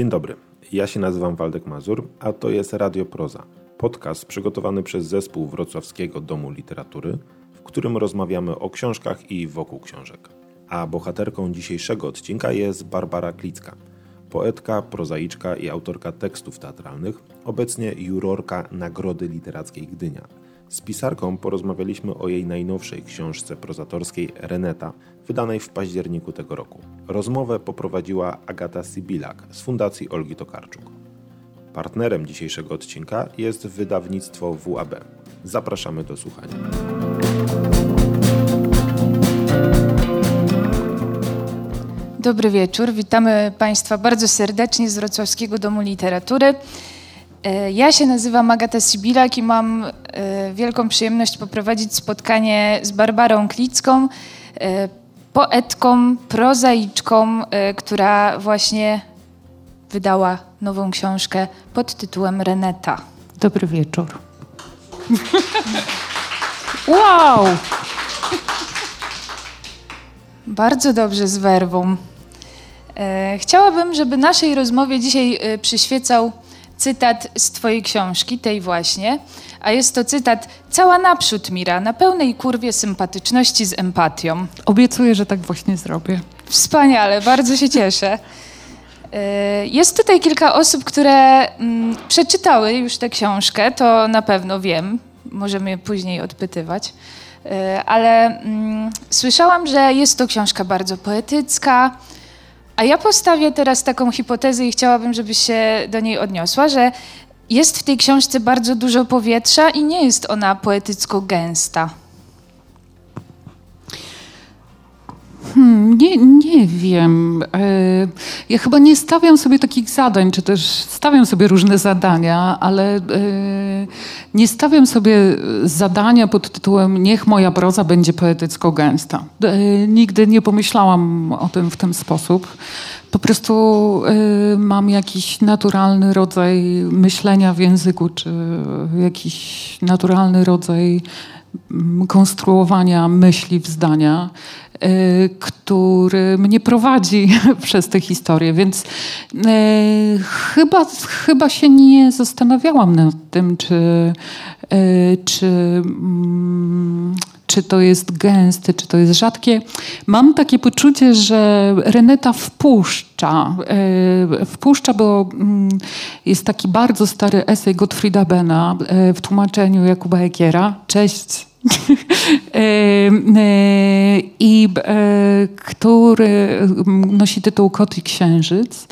Dzień dobry, ja się nazywam Waldek Mazur, a to jest Radio Proza, podcast przygotowany przez zespół Wrocławskiego Domu Literatury, w którym rozmawiamy o książkach i wokół książek. A bohaterką dzisiejszego odcinka jest Barbara Klicka, poetka, prozaiczka i autorka tekstów teatralnych, obecnie jurorka Nagrody Literackiej Gdynia. Z pisarką porozmawialiśmy o jej najnowszej książce prozatorskiej Reneta, wydanej w październiku tego roku. Rozmowę poprowadziła Agata Sibilak z Fundacji Olgi Tokarczuk. Partnerem dzisiejszego odcinka jest wydawnictwo WAB. Zapraszamy do słuchania. Dobry wieczór. Witamy Państwa bardzo serdecznie z Wrocławskiego Domu Literatury. E, ja się nazywam Agata Sibilak i mam e, wielką przyjemność poprowadzić spotkanie z Barbarą Klicką, e, poetką, prozaiczką, która właśnie wydała nową książkę pod tytułem Reneta. Dobry wieczór. wow! Bardzo dobrze z werwą. Chciałabym, żeby naszej rozmowie dzisiaj przyświecał cytat z twojej książki, tej właśnie, a jest to cytat Cała naprzód, Mira, na pełnej kurwie sympatyczności z empatią. Obiecuję, że tak właśnie zrobię. Wspaniale, bardzo się cieszę. E, jest tutaj kilka osób, które mm, przeczytały już tę książkę, to na pewno wiem, możemy je później odpytywać. E, ale mm, słyszałam, że jest to książka bardzo poetycka, a ja postawię teraz taką hipotezę i chciałabym, żebyś się do niej odniosła, że jest w tej książce bardzo dużo powietrza i nie jest ona poetycko gęsta. Hmm, nie, nie wiem. E, ja chyba nie stawiam sobie takich zadań, czy też stawiam sobie różne zadania, ale e, nie stawiam sobie zadania pod tytułem Niech moja proza będzie poetycko gęsta. E, nigdy nie pomyślałam o tym w ten sposób. Po prostu mam jakiś naturalny rodzaj myślenia w języku, czy jakiś naturalny rodzaj mm, konstruowania myśli w zdania. Y, który mnie prowadzi przez tę historię, więc y, chyba, chyba się nie zastanawiałam nad tym, czy, y, czy, mm, czy to jest gęste, czy to jest rzadkie. Mam takie poczucie, że Reneta wpuszcza, wpuszcza, bo mm, jest taki bardzo stary esej Gottfrieda Bena w tłumaczeniu Jakuba Ekiera. Cześć, i e, który nosi tytuł Kot i Księżyc.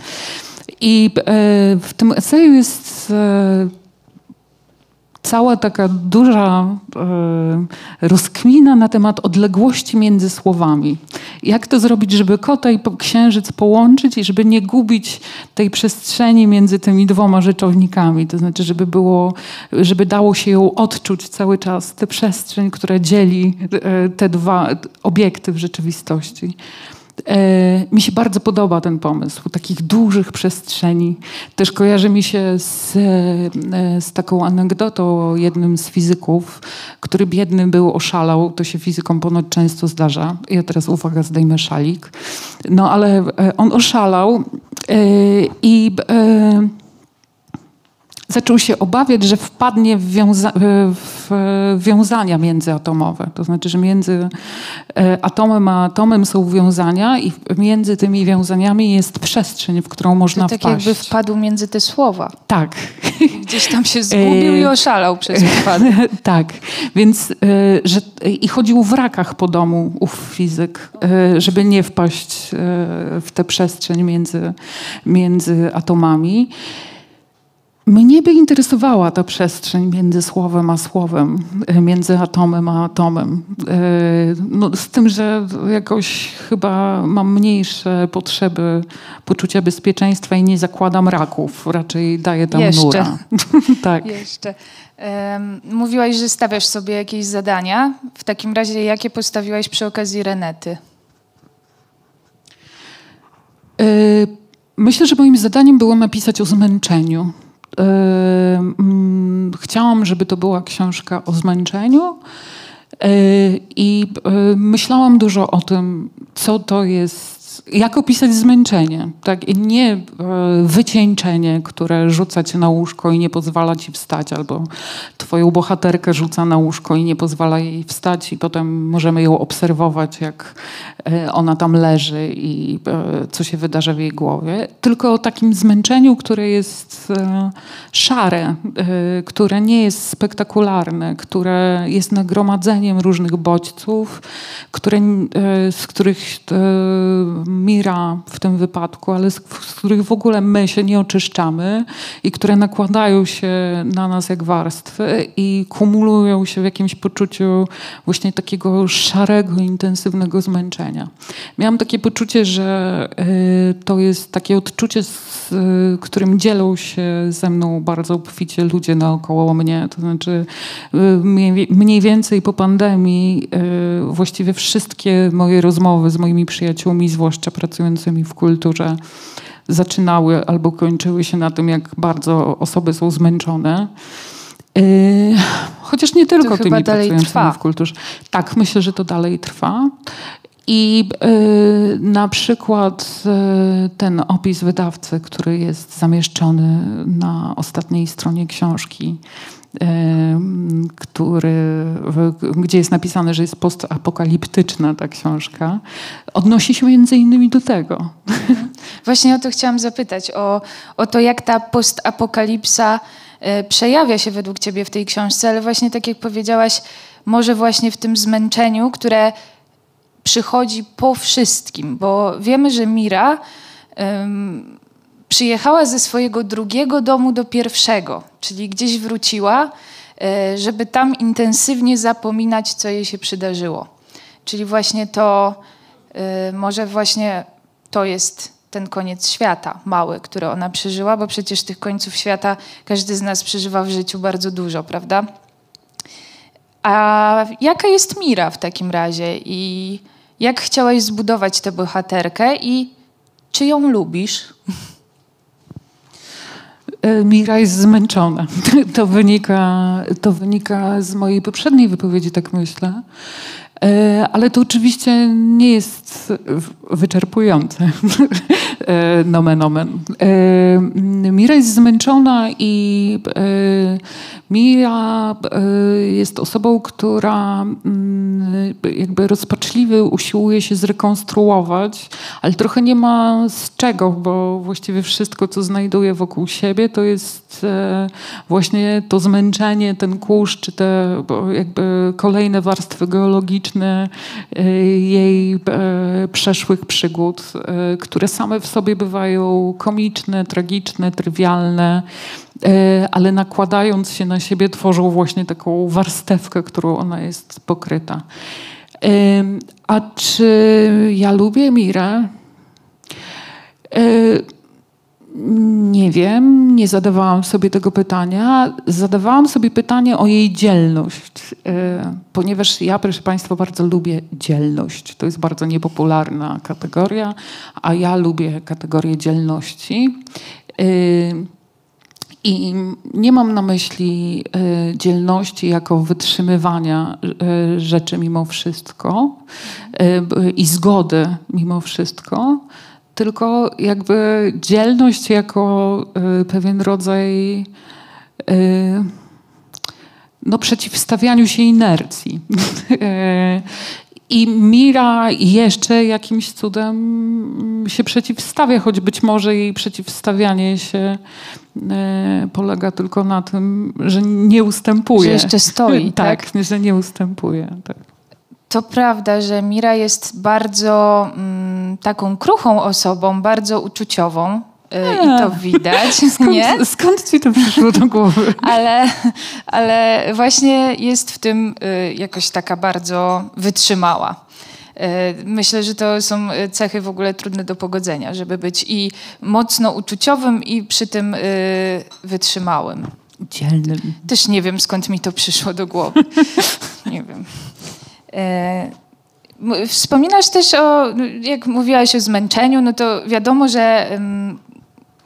I w tym eseju jest cała taka duża e, rozkmina na temat odległości między słowami. Jak to zrobić, żeby kota i księżyc połączyć i żeby nie gubić tej przestrzeni między tymi dwoma rzeczownikami. To znaczy, żeby było, żeby dało się ją odczuć cały czas, tę przestrzeń, która dzieli e, te dwa obiekty w rzeczywistości. E, mi się bardzo podoba ten pomysł takich dużych przestrzeni. Też kojarzy mi się z, e, z taką anegdotą o jednym z fizyków, który biedny był, oszalał. To się fizykom ponoć często zdarza. Ja teraz uwaga, zdejmę szalik. No ale e, on oszalał i zaczął się obawiać, że wpadnie w, wiąza w wiązania międzyatomowe. To znaczy, że między e, atomem a atomem są wiązania i między tymi wiązaniami jest przestrzeń, w którą można to tak wpaść. jakby wpadł między te słowa. Tak. Gdzieś tam się zgubił i e, oszalał przez wypadek. tak. Więc, e, że, i chodził w rakach po domu ów fizyk, żeby nie wpaść w tę przestrzeń między, między atomami. Mnie by interesowała ta przestrzeń między słowem a słowem, e, między atomem a atomem. E, no, z tym, że jakoś chyba mam mniejsze potrzeby poczucia bezpieczeństwa i nie zakładam raków. Raczej daję tam Jeszcze. nura. tak. Jeszcze. Mówiłaś, że stawiasz sobie jakieś zadania. W takim razie jakie postawiłaś przy okazji Renety? E, myślę, że moim zadaniem było napisać o zmęczeniu. Mm, chciałam, żeby to była książka o zmęczeniu. I myślałam dużo o tym, co to jest jak opisać zmęczenie, tak? Nie e, wycieńczenie, które rzuca cię na łóżko i nie pozwala ci wstać, albo twoją bohaterkę rzuca na łóżko i nie pozwala jej wstać i potem możemy ją obserwować, jak e, ona tam leży i e, co się wydarza w jej głowie. Tylko o takim zmęczeniu, które jest szare, które nie jest spektakularne, które jest nagromadzeniem różnych bodźców, które, z których Mira w tym wypadku, ale z, z których w ogóle my się nie oczyszczamy i które nakładają się na nas jak warstwy i kumulują się w jakimś poczuciu właśnie takiego szarego, intensywnego zmęczenia. Miałam takie poczucie, że y, to jest takie odczucie, z y, którym dzielą się ze mną bardzo obficie ludzie naokoło mnie. To znaczy y, mniej, więcej po pandemii właściwie wszystkie moje rozmowy z moimi przyjaciółmi, zwłaszcza pracującymi w kulturze, zaczynały albo kończyły się na tym, jak bardzo osoby są zmęczone. Y, Chociaż nie tylko chyba tymi pracującymi trwa. w kulturze. Tak, myślę, że to dalej trwa. I y, na przykład y, ten opis wydawcy, który jest zamieszczony na ostatniej stronie książki, który, w, gdzie jest napisane, że jest postapokaliptyczna ta książka, odnosi się między innymi do tego. Właśnie o to chciałam zapytać, o, o to, jak ta postapokalipsa e, przejawia się według ciebie w tej książce, ale właśnie tak jak powiedziałaś, może właśnie w tym zmęczeniu, które przychodzi po wszystkim, bo wiemy, że Mira em, przyjechała ze swojego drugiego domu do pierwszego, czyli gdzieś wróciła, e, żeby tam intensywnie zapominać, co jej się przydarzyło. Czyli właśnie to, e, może właśnie to jest ten koniec świata mały, który ona przeżyła, bo przecież tych końców świata każdy z nas przeżywa w życiu bardzo dużo, prawda? A jaka jest Mira w takim razie i jak chciałaś zbudować tę bohaterkę i czy ją lubisz? E, Mira jest zmęczona. To wynika, to wynika z mojej poprzedniej wypowiedzi, tak myślę. E, Ale to oczywiście nie jest wyczerpujące. E, Nomen omen. E, Mira jest zmęczona i Mira jest osobą, która mm, jakby rozpaczliwie usiłuje się zrekonstruować, ale trochę nie ma z czego, bo właściwie wszystko, co znajduje wokół siebie, to jest właśnie to zmęczenie, ten kurz, czy te jakby kolejne warstwy geologiczne e, jej e, przeszłych przygód, e, które same w sobie bywają komiczne, tragiczne, trywialne, e, ale nakładając się na siebie tworzą właśnie taką warstewkę, którą ona jest pokryta. A czy ja lubię Mirę? Nie wiem, nie zadawałam sobie tego pytania. Zadawałam sobie pytanie o jej dzielność, y, ponieważ ja, proszę Państwa, bardzo lubię dzielność. To jest bardzo niepopularna kategoria, a ja lubię kategorię dzielności. Y, I nie mam na myśli y, dzielności jako wytrzymywania rzeczy mimo wszystko i zgody mimo wszystko, tylko jakby dzielność jako y, pewien rodzaj y, no, przeciwstawianiu się inercji. I Mira jeszcze jakimś cudem się przeciwstawia, choć być może jej przeciwstawianie się e, polega tylko na tym, że nie ustępuje. Że jeszcze stoi, tak? że nie ustępuje. Tak. To prawda, że Mira jest bardzo mm, taką kruchą osobą, bardzo uczuciową y, i to widać, nie? Skąd, skąd ci to przyszło do głowy? Ale, ale właśnie jest w tym y, jakoś taka bardzo wytrzymała. Y, Myślę, że to są cechy w ogóle trudne do pogodzenia, żeby być i mocno uczuciowym i przy tym wytrzymałym. Dzielnym. Też nie wiem, skąd mi to przyszło do głowy. nie wiem. E, Wspominasz też o, no, jak mówiłaś o zmęczeniu, no to wiadomo, że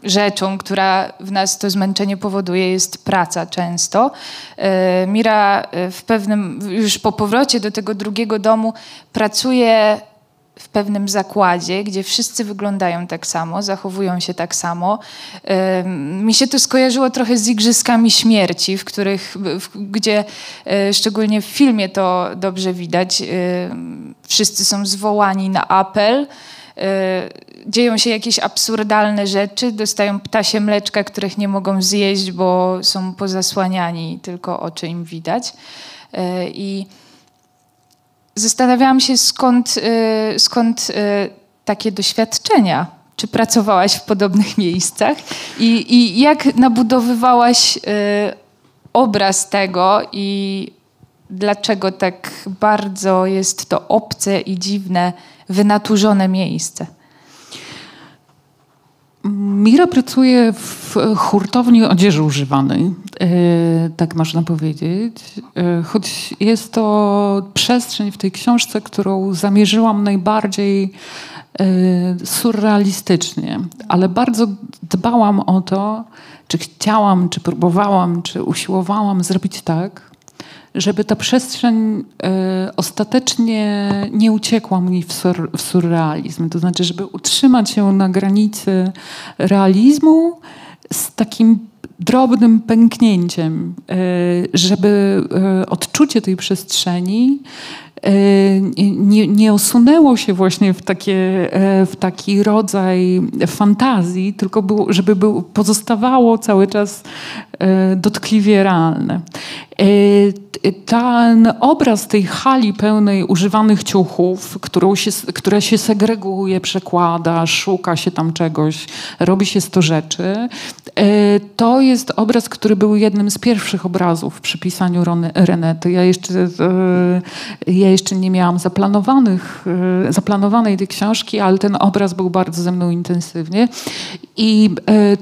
rzeczą, która w nas to zmęczenie powoduje, jest praca często. E, Mira e, w pewnym, już po powrocie do tego drugiego domu pracuje w pewnym zakładzie, gdzie wszyscy wyglądają tak samo, zachowują się tak samo. Mi się to skojarzyło trochę z Igrzyskami Śmierci, w których, w, gdzie e, szczególnie w filmie to dobrze widać, wszyscy są zwołani na apel, e, dzieją się jakieś absurdalne rzeczy, dostają ptasie mleczka, których nie mogą zjeść, bo są pozasłaniani, tylko oczy im widać. E, I Zastanawiałam się, skąd, y, skąd y, takie doświadczenia. Czy pracowałaś w podobnych miejscach i, i jak nabudowywałaś y, obraz tego i dlaczego tak bardzo jest to obce i dziwne, wynaturzone miejsce? Mira pracuje w hurtowni odzieży używanej, e, tak można powiedzieć. E, choć jest to przestrzeń w tej książce, którą zamierzyłam najbardziej e, surrealistycznie, ale bardzo dbałam o to, czy chciałam, czy próbowałam, czy usiłowałam zrobić tak, żeby ta przestrzeń y, ostatecznie nie uciekła mi w, sur, w surrealizm. To znaczy, żeby utrzymać się na granicy realizmu z takim drobnym pęknięciem, y, żeby y, odczucie tej przestrzeni nie, nie osunęło się właśnie w, takie, w taki rodzaj fantazji, tylko było, żeby był, pozostawało cały czas dotkliwie realne ten obraz tej hali pełnej używanych ciuchów, którą się, się segreguje, przekłada, szuka się tam czegoś, robi się sto rzeczy, e, to jest obraz, który był jednym z pierwszych obrazów przy pisaniu Renety. Ja jeszcze, e, ja jeszcze nie miałam zaplanowanych, e, zaplanowanej tej książki, ale ten obraz był bardzo ze mną intensywnie. I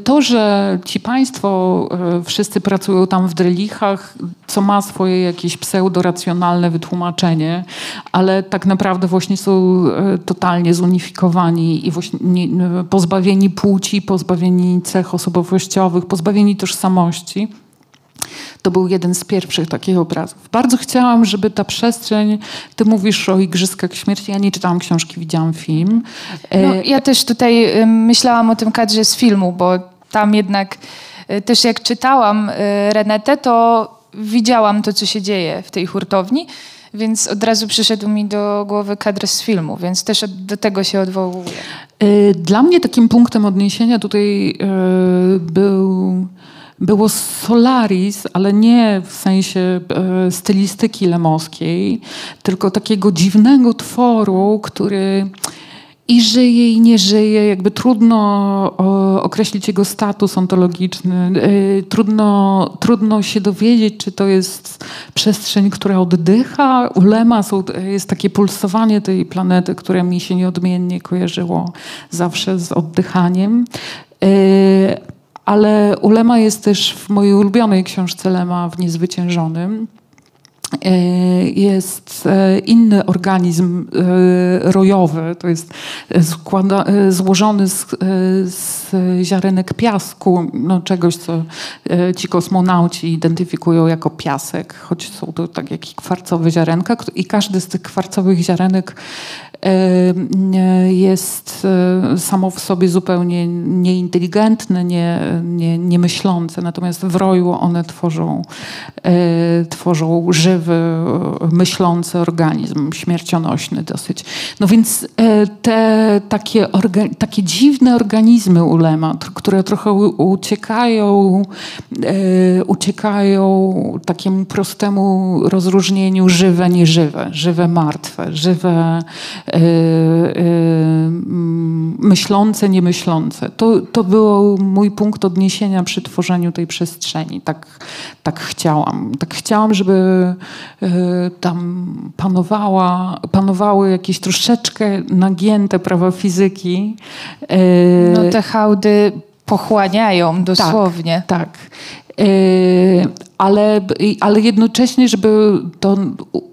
to, że ci państwo wszyscy pracują tam w Drelichach, co ma swoje jakieś pseudoracjonalne wytłumaczenie, ale tak naprawdę właśnie są totalnie zunifikowani i właśnie pozbawieni płci, pozbawieni cech osobowościowych, pozbawieni tożsamości. To był jeden z pierwszych takich obrazów. Bardzo chciałam, żeby ta przestrzeń, ty mówisz o Igrzyskach Śmierci, ja nie czytałam książki, widziałam film. E, no, ja też tutaj myślałam o tym kadrze z filmu, bo tam jednak e, też jak czytałam Renetę, to widziałam to, co się dzieje w tej hurtowni, więc od razu przyszedł mi do głowy kadr z filmu, więc też do tego się odwołuję. Y, dla mnie takim punktem odniesienia tutaj y, był było Solaris, ale nie w sensie e, stylistyki lemowskiej, tylko takiego dziwnego tworu, który i żyje, i nie żyje. Jakby trudno określić jego status ontologiczny. Yy, trudno, trudno się dowiedzieć, czy to jest przestrzeń, która oddycha. U Lema są, jest takie pulsowanie tej planety, które mi się nieodmiennie kojarzyło zawsze z oddychaniem. Ale u Lema jest też w mojej ulubionej książce Lema w Niezwyciężonym jest e, inny organizm e, rojowy, to jest składa, złożony z, z ziarenek piasku, no czegoś, co ci kosmonauci identyfikują jako piasek, choć są to tak jak kwarcowe ziarenka i każdy z tych kwarcowych ziarenek jest samo w sobie zupełnie nieinteligentne, nie, nie, natomiast w roju one tworzą, tworzą żywe żywy, myślący organizm, śmiercionośny dosyć. No więc e, te takie, takie dziwne organizmy ulema, które trochę uciekają, e, uciekają takiemu prostemu rozróżnieniu żywe, nieżywe, żywe, martwe, żywe, e, myślące, niemyślące. To, to był mój punkt odniesienia przy tworzeniu tej przestrzeni. Tak, tak chciałam. Tak chciałam, żeby tam panowała, panowały jakieś troszeczkę nagięte prawa fizyki. Y, no te hałdy pochłaniają dosłownie. Tak. tak. Y, ale, ale jednocześnie, żeby to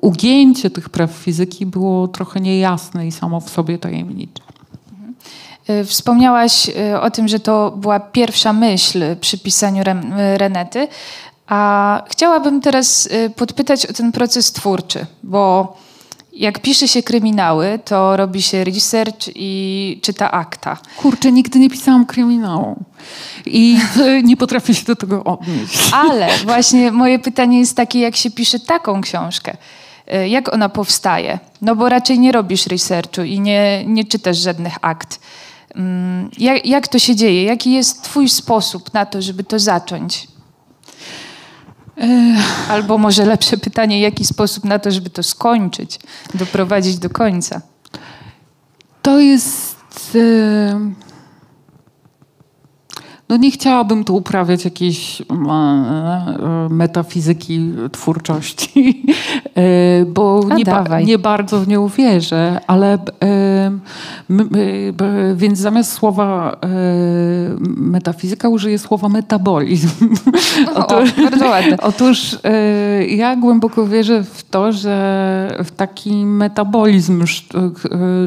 ugięcie tych praw fizyki było trochę niejasne i samo w sobie tajemnicze. Wspomniałaś o tym, że to była pierwsza myśl przy pisaniu Renety. A chciałabym teraz y, podpytać o ten proces twórczy, bo Jak pisze się kryminały, to robi się research i czyta akta. Kurczę, nigdy nie pisałam kryminału i nie potrafię się do tego odnieść. Ale właśnie moje pytanie jest takie, jak się pisze taką książkę? Y, Jak ona powstaje? No bo raczej nie robisz researchu i nie, nie czytasz żadnych akt. Mm, Jak, jak to się dzieje? Jaki jest twój sposób na to, żeby to zacząć? Albo może lepsze pytanie, jaki sposób na to, żeby to skończyć, doprowadzić do końca? To jest. No nie chciałabym tu uprawiać jakiejś e, e, metafizyki twórczości, e, bo A nie, ba- nie bardzo w nią wierzę, ale e, więc zamiast słowa metafizyka użyję słowa metabolizm. O. Otóż e, ja głęboko wierzę w to, że w taki metabolizm,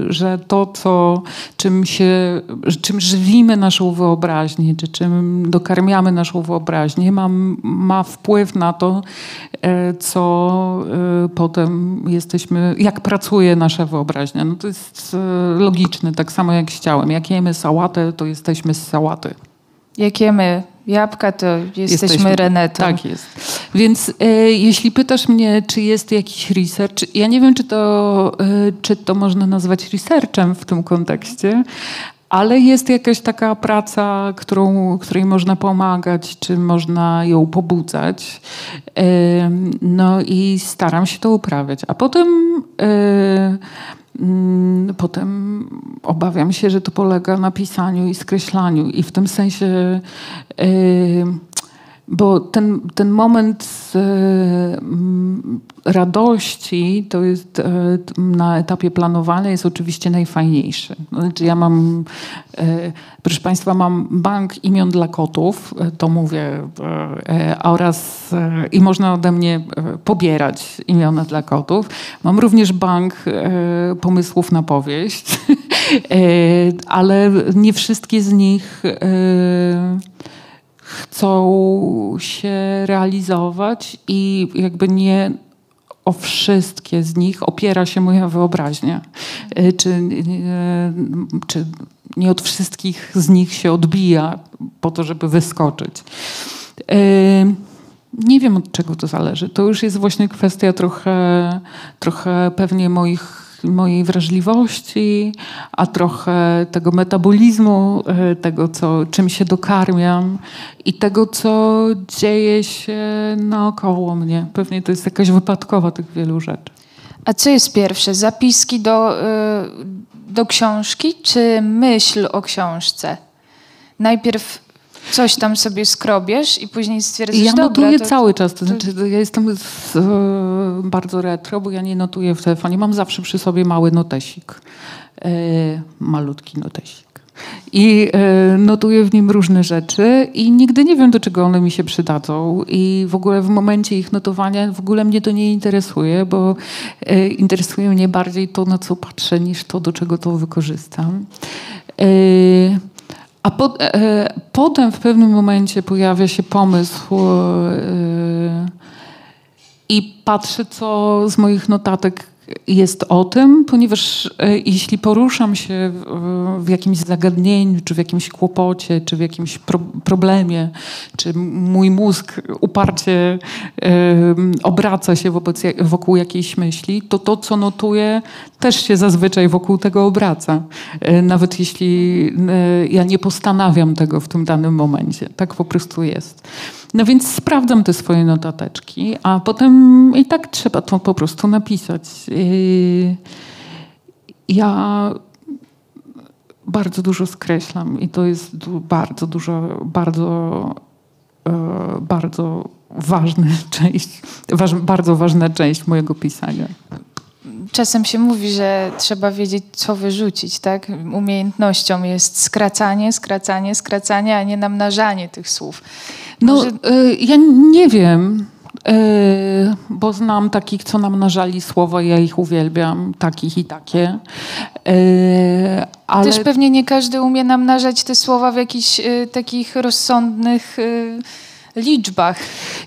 że to, co, czym, się, czym żywimy naszą wyobraźnię, czy czym dokarmiamy naszą wyobraźnię, ma, ma wpływ na to, e, co e, potem jesteśmy, jak pracuje nasza wyobraźnia. No to jest e, logiczne, tak samo jak z ciałem. Jak jemy sałatę, to jesteśmy z sałaty. Jak jemy jabłka, to jesteśmy, Renetą. Tak jest. Więc e, jeśli pytasz mnie, czy jest jakiś research, ja nie wiem, czy to, e, czy to można nazwać researchem w tym kontekście, ale jest jakaś taka praca, którą, której można pomagać, czy można ją pobudzać. No i staram się to uprawiać. A potem... Mm, Potem obawiam się, że to polega na pisaniu i skreślaniu. I w tym sensie, bo ten, ten moment mm, radości to jest t- na etapie planowania jest oczywiście najfajniejszy. Znaczy ja mam, yy, proszę Państwa, mam bank imion dla kotów, to mówię, oraz i można ode mnie pobierać imiona dla kotów. Mam również bank e, pomysłów na powieść, e, ale nie wszystkie z nich e, chcą się realizować i jakby nie o wszystkie z nich opiera się moja wyobraźnia. E, Czy, e, czy nie od wszystkich z nich się odbija po to, żeby wyskoczyć. E, Nie wiem od czego to zależy. To już jest właśnie kwestia trochę, trochę pewnie moich, mojej wrażliwości, a trochę tego metabolizmu, e, tego, co, czym się dokarmiam i tego, co dzieje się naokoło mnie. Pewnie to jest jakaś wypadkowa tych wielu rzeczy. A co jest pierwsze? Zapiski do, y, do książki, czy myśl o książce? Najpierw coś tam sobie skrobiesz i później stwierdzasz, Ja notuję to, cały czas, to znaczy ja jestem z, e, bardzo retro, bo ja nie notuję w telefonie. Mam zawsze przy sobie mały notesik, e, malutki notesik. I e, notuję w nim różne rzeczy i nigdy nie wiem, do czego one mi się przydadzą. I w ogóle w momencie ich notowania w ogóle mnie to nie interesuje, bo e, interesuje mnie bardziej to, na co patrzę, niż to, do czego to wykorzystam. E, a po, e, potem w pewnym momencie pojawia się pomysł e, i patrzę, co z moich notatek jest o tym, ponieważ e, jeśli poruszam się w, jakimś zagadnieniu, czy w jakimś kłopocie, czy w jakimś pro, problemie, czy mój mózg uparcie obraca się wobec, wokół jakiejś myśli, to to, co notuję, też się zazwyczaj wokół tego obraca. E, nawet jeśli e, ja nie postanawiam tego w tym danym momencie. Tak po prostu jest. No więc sprawdzam te swoje notateczki, a potem i tak trzeba to po prostu napisać. Yy, Ja bardzo dużo skreślam i to jest bardzo dużo, bardzo, e, bardzo ważna część, bardzo ważna część mojego pisania. Czasem się mówi, że trzeba wiedzieć, co wyrzucić, tak? Umiejętnością jest skracanie, skracanie, skracanie, a nie namnażanie tych słów. No, Może- y, ja nie wiem, y, bo znam takich, co nam nażali słowa, ja ich uwielbiam, takich i takie. Y, ale Też pewnie nie każdy umie namnażać te słowa w jakichś y, takich rozsądnych y, liczbach.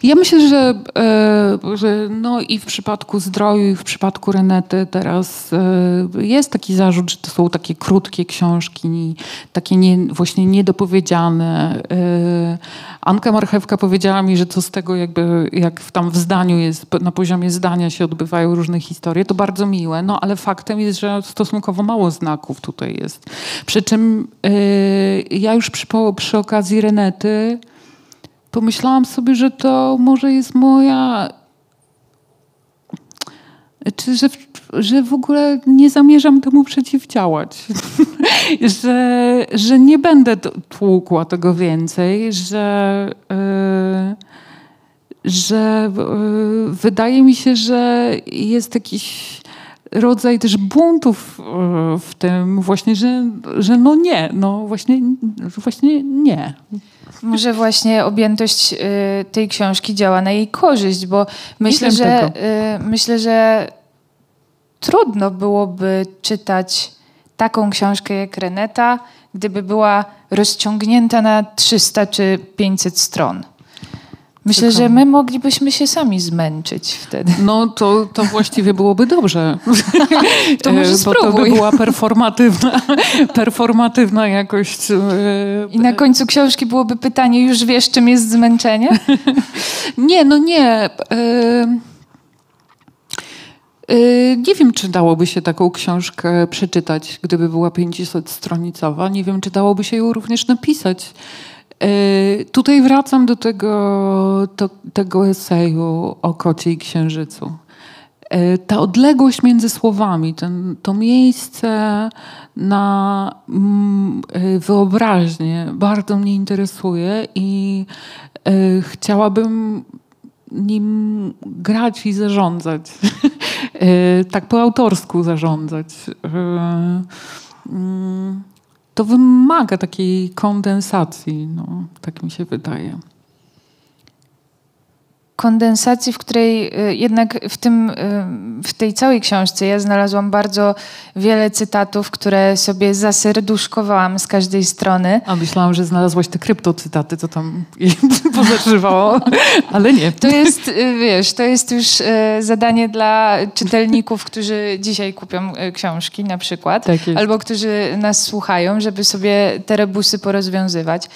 Ja myślę, że, e, że no i w przypadku zdroju, i w przypadku Renety teraz e, jest taki zarzut, że to są takie krótkie książki, takie nie, właśnie niedopowiedziane. E, Anka Marchewka powiedziała mi, że co z tego jakby, jak tam w zdaniu jest, na poziomie zdania się odbywają różne historie, to bardzo miłe, no ale faktem jest, że stosunkowo mało znaków tutaj jest. Przy czym ja już przy, przy okazji Renety pomyślałam sobie, że to może jest moja. Czy, że, że w ogóle nie zamierzam temu przeciwdziałać. że, że nie będę tłukła tego więcej, że. Yy, że yy, wydaje mi się, że jest jakiś rodzaj też buntów yy, w tym właśnie, że, że no nie, no właśnie, właśnie nie. Może właśnie objętość y, tej książki działa na jej korzyść, bo myślę, że, y, myślę, że trudno byłoby czytać taką książkę jak Reneta, gdyby była rozciągnięta na 300 czy 500 stron. Myślę, że my moglibyśmy się sami zmęczyć wtedy. No to, to właściwie byłoby dobrze. to może spróbuj. Bo to by była performatywna, performatywna jakość. E, I na końcu książki byłoby pytanie, już wiesz czym jest zmęczenie? nie, no nie. E, e, nie wiem, czy dałoby się taką książkę przeczytać, gdyby była 500-stronicowa. Nie wiem, czy dałoby się ją również napisać. E, tutaj wracam do tego, to, tego eseju o kocie i księżycu. E, ta odległość między słowami, ten, to miejsce na mm, e, wyobraźnię bardzo mnie interesuje i chciałabym nim grać i zarządzać. tak po autorsku zarządzać. To wymaga takiej kondensacji, no, tak mi się wydaje kondensacji, w której y, jednak w, tym, y, w tej całej książce ja znalazłam bardzo wiele cytatów, które sobie zaserduszkowałam z każdej strony. A myślałam, że znalazłaś te kryptocytaty, co tam pozażywało, ale nie. To jest, y, wiesz, to jest już zadanie dla czytelników, którzy dzisiaj kupią książki na przykład, tak albo którzy nas słuchają, żeby sobie te rebusy porozwiązywać.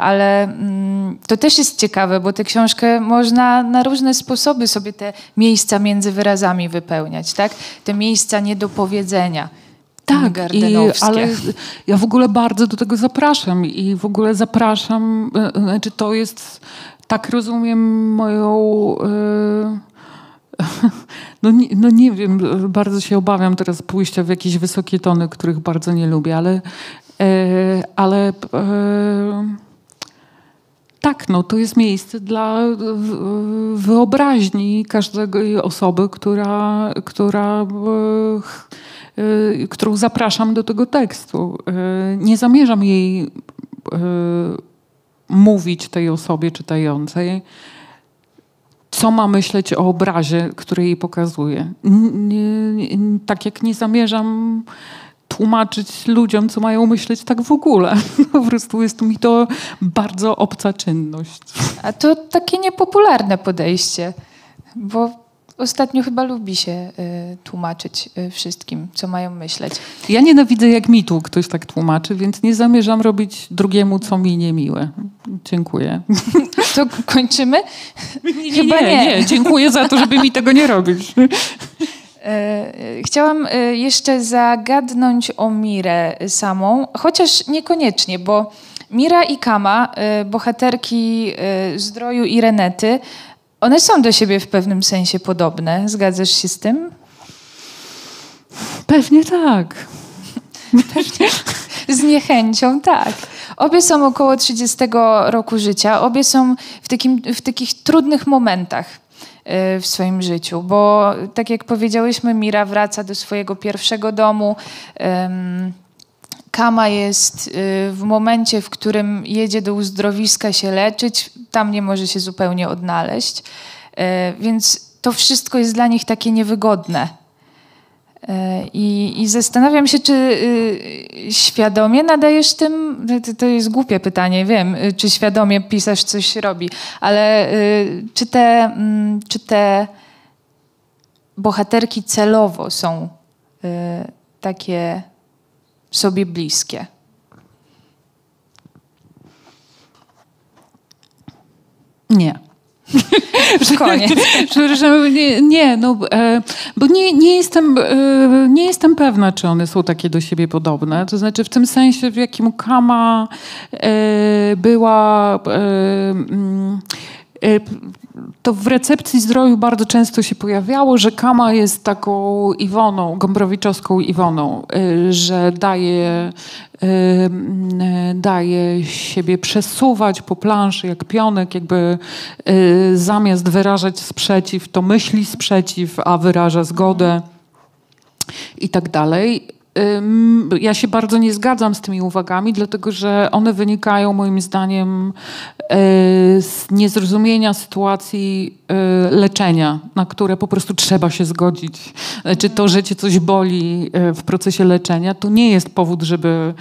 Ale mm, to też jest ciekawe, bo tę książkę można na, różne sposoby sobie te miejsca między wyrazami wypełniać, tak? Te miejsca niedopowiedzenia. Tak, i, ale ja w ogóle bardzo do tego zapraszam i w ogóle zapraszam, e, e, znaczy to jest, tak rozumiem moją... Yy, no, nie, no nie wiem, bardzo się obawiam teraz pójścia w jakieś wysokie tony, których bardzo nie lubię, ale, ale tak, no to jest miejsce dla wyobraźni każdej osoby, która, która, e, e, którą zapraszam do tego tekstu. E, nie zamierzam jej mówić tej osobie czytającej, co ma myśleć o obrazie, który jej pokazuje. Tak jak nie zamierzam tłumaczyć ludziom, co mają myśleć tak w ogóle. Po prostu jest mi to bardzo obca czynność. A to takie niepopularne podejście, bo ostatnio chyba lubi się y, tłumaczyć y, wszystkim, co mają myśleć. Ja nienawidzę, jak mi tu ktoś tak tłumaczy, więc nie zamierzam robić drugiemu, co mi niemiłe. Dziękuję. To kończymy? Nie, chyba nie, nie. nie. Dziękuję za to, żeby mi tego nie robić. E, chciałam e, jeszcze zagadnąć o Mirę samą, chociaż niekoniecznie, bo Mira i Kama, e, bohaterki Zdroju i Renety, one są do siebie w pewnym sensie podobne. Zgadzasz się z tym? Pewnie tak. Pewnie. Z niechęcią, tak. Obie są około 30 roku życia, obie są w, takim, w takich trudnych momentach w swoim życiu, bo tak jak powiedziałyśmy, Mira wraca do swojego pierwszego domu. Kama jest y, w momencie, w którym jedzie do uzdrowiska się leczyć, tam nie może się zupełnie odnaleźć. E, więc to wszystko jest dla nich takie niewygodne. I, I, zastanawiam się, czy y, świadomie nadajesz tym, to, jest głupie pytanie, wiem, y, czy świadomie pisarz coś robi, ale y, czy, te, mm, czy te bohaterki celowo są takie sobie bliskie? Nie. Koniec. Przepraszam, nie, nie, no, e, bo nie, nie, jestem, e, nie jestem pewna, czy one są takie do siebie podobne. To znaczy w tym sensie, w jakim Kama e, była... Mm, to w recepcji zdrowiu bardzo często się pojawiało, że Kama jest taką Iwoną, Gombrowiczowską Iwoną, że daje daje siebie przesuwać po planszy jak pionek, jakby y, zamiast wyrażać sprzeciw, to myśli sprzeciw, a wyraża zgodę i tak dalej. Ja się bardzo nie zgadzam z tymi uwagami, dlatego że one wynikają moim zdaniem e, z niezrozumienia sytuacji e, leczenia, na które po prostu trzeba się zgodzić. Czy to, że cię coś boli e, w procesie leczenia, to nie jest powód, żeby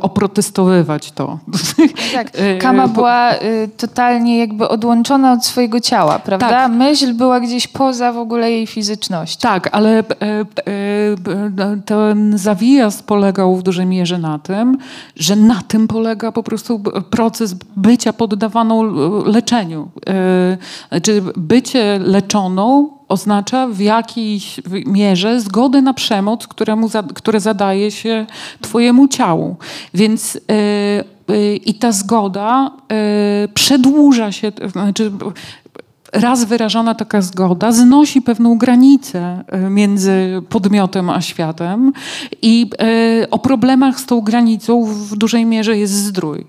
oprotestowywać to. Tak, Kama była totalnie jakby odłączona od swojego ciała, prawda? Tak. Myśl była gdzieś poza w ogóle jej fizycznością. Tak, ale ten zawijas polegał w dużej mierze na tym, że na tym polega po prostu proces bycia poddawaną leczeniu. E, znaczy bycie leczoną oznacza w jakiejś mierze zgodę na przemoc, któremu, które zadaje się twojemu ciału. Więc yy, i ta zgoda przedłuża się, znaczy raz wyrażona taka zgoda znosi pewną granicę e, między podmiotem a światem i e, o problemach z tą granicą w dużej mierze jest zdrój.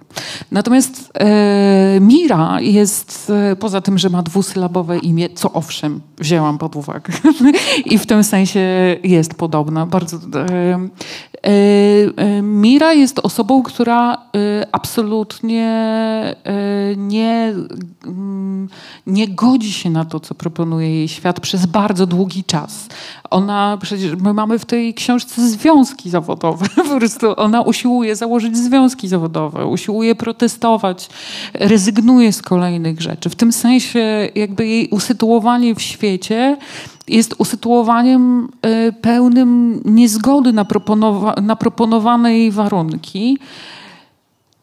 Natomiast e, Mira jest, poza tym, że ma dwusylabowe imię, co owszem, wzięłam pod uwagę i w tym sensie jest podobna. Bardzo, Mira jest osobą, która absolutnie nie, mm, nie godzi się na to, co proponuje jej świat przez bardzo długi czas. Ona, przecież my mamy w tej książce związki zawodowe. Po prostu ona usiłuje założyć związki zawodowe, usiłuje protestować, rezygnuje z kolejnych rzeczy. W tym sensie jakby jej usytuowanie w świecie jest usytuowaniem y, pełnym niezgody na, proponowa na proponowane jej warunki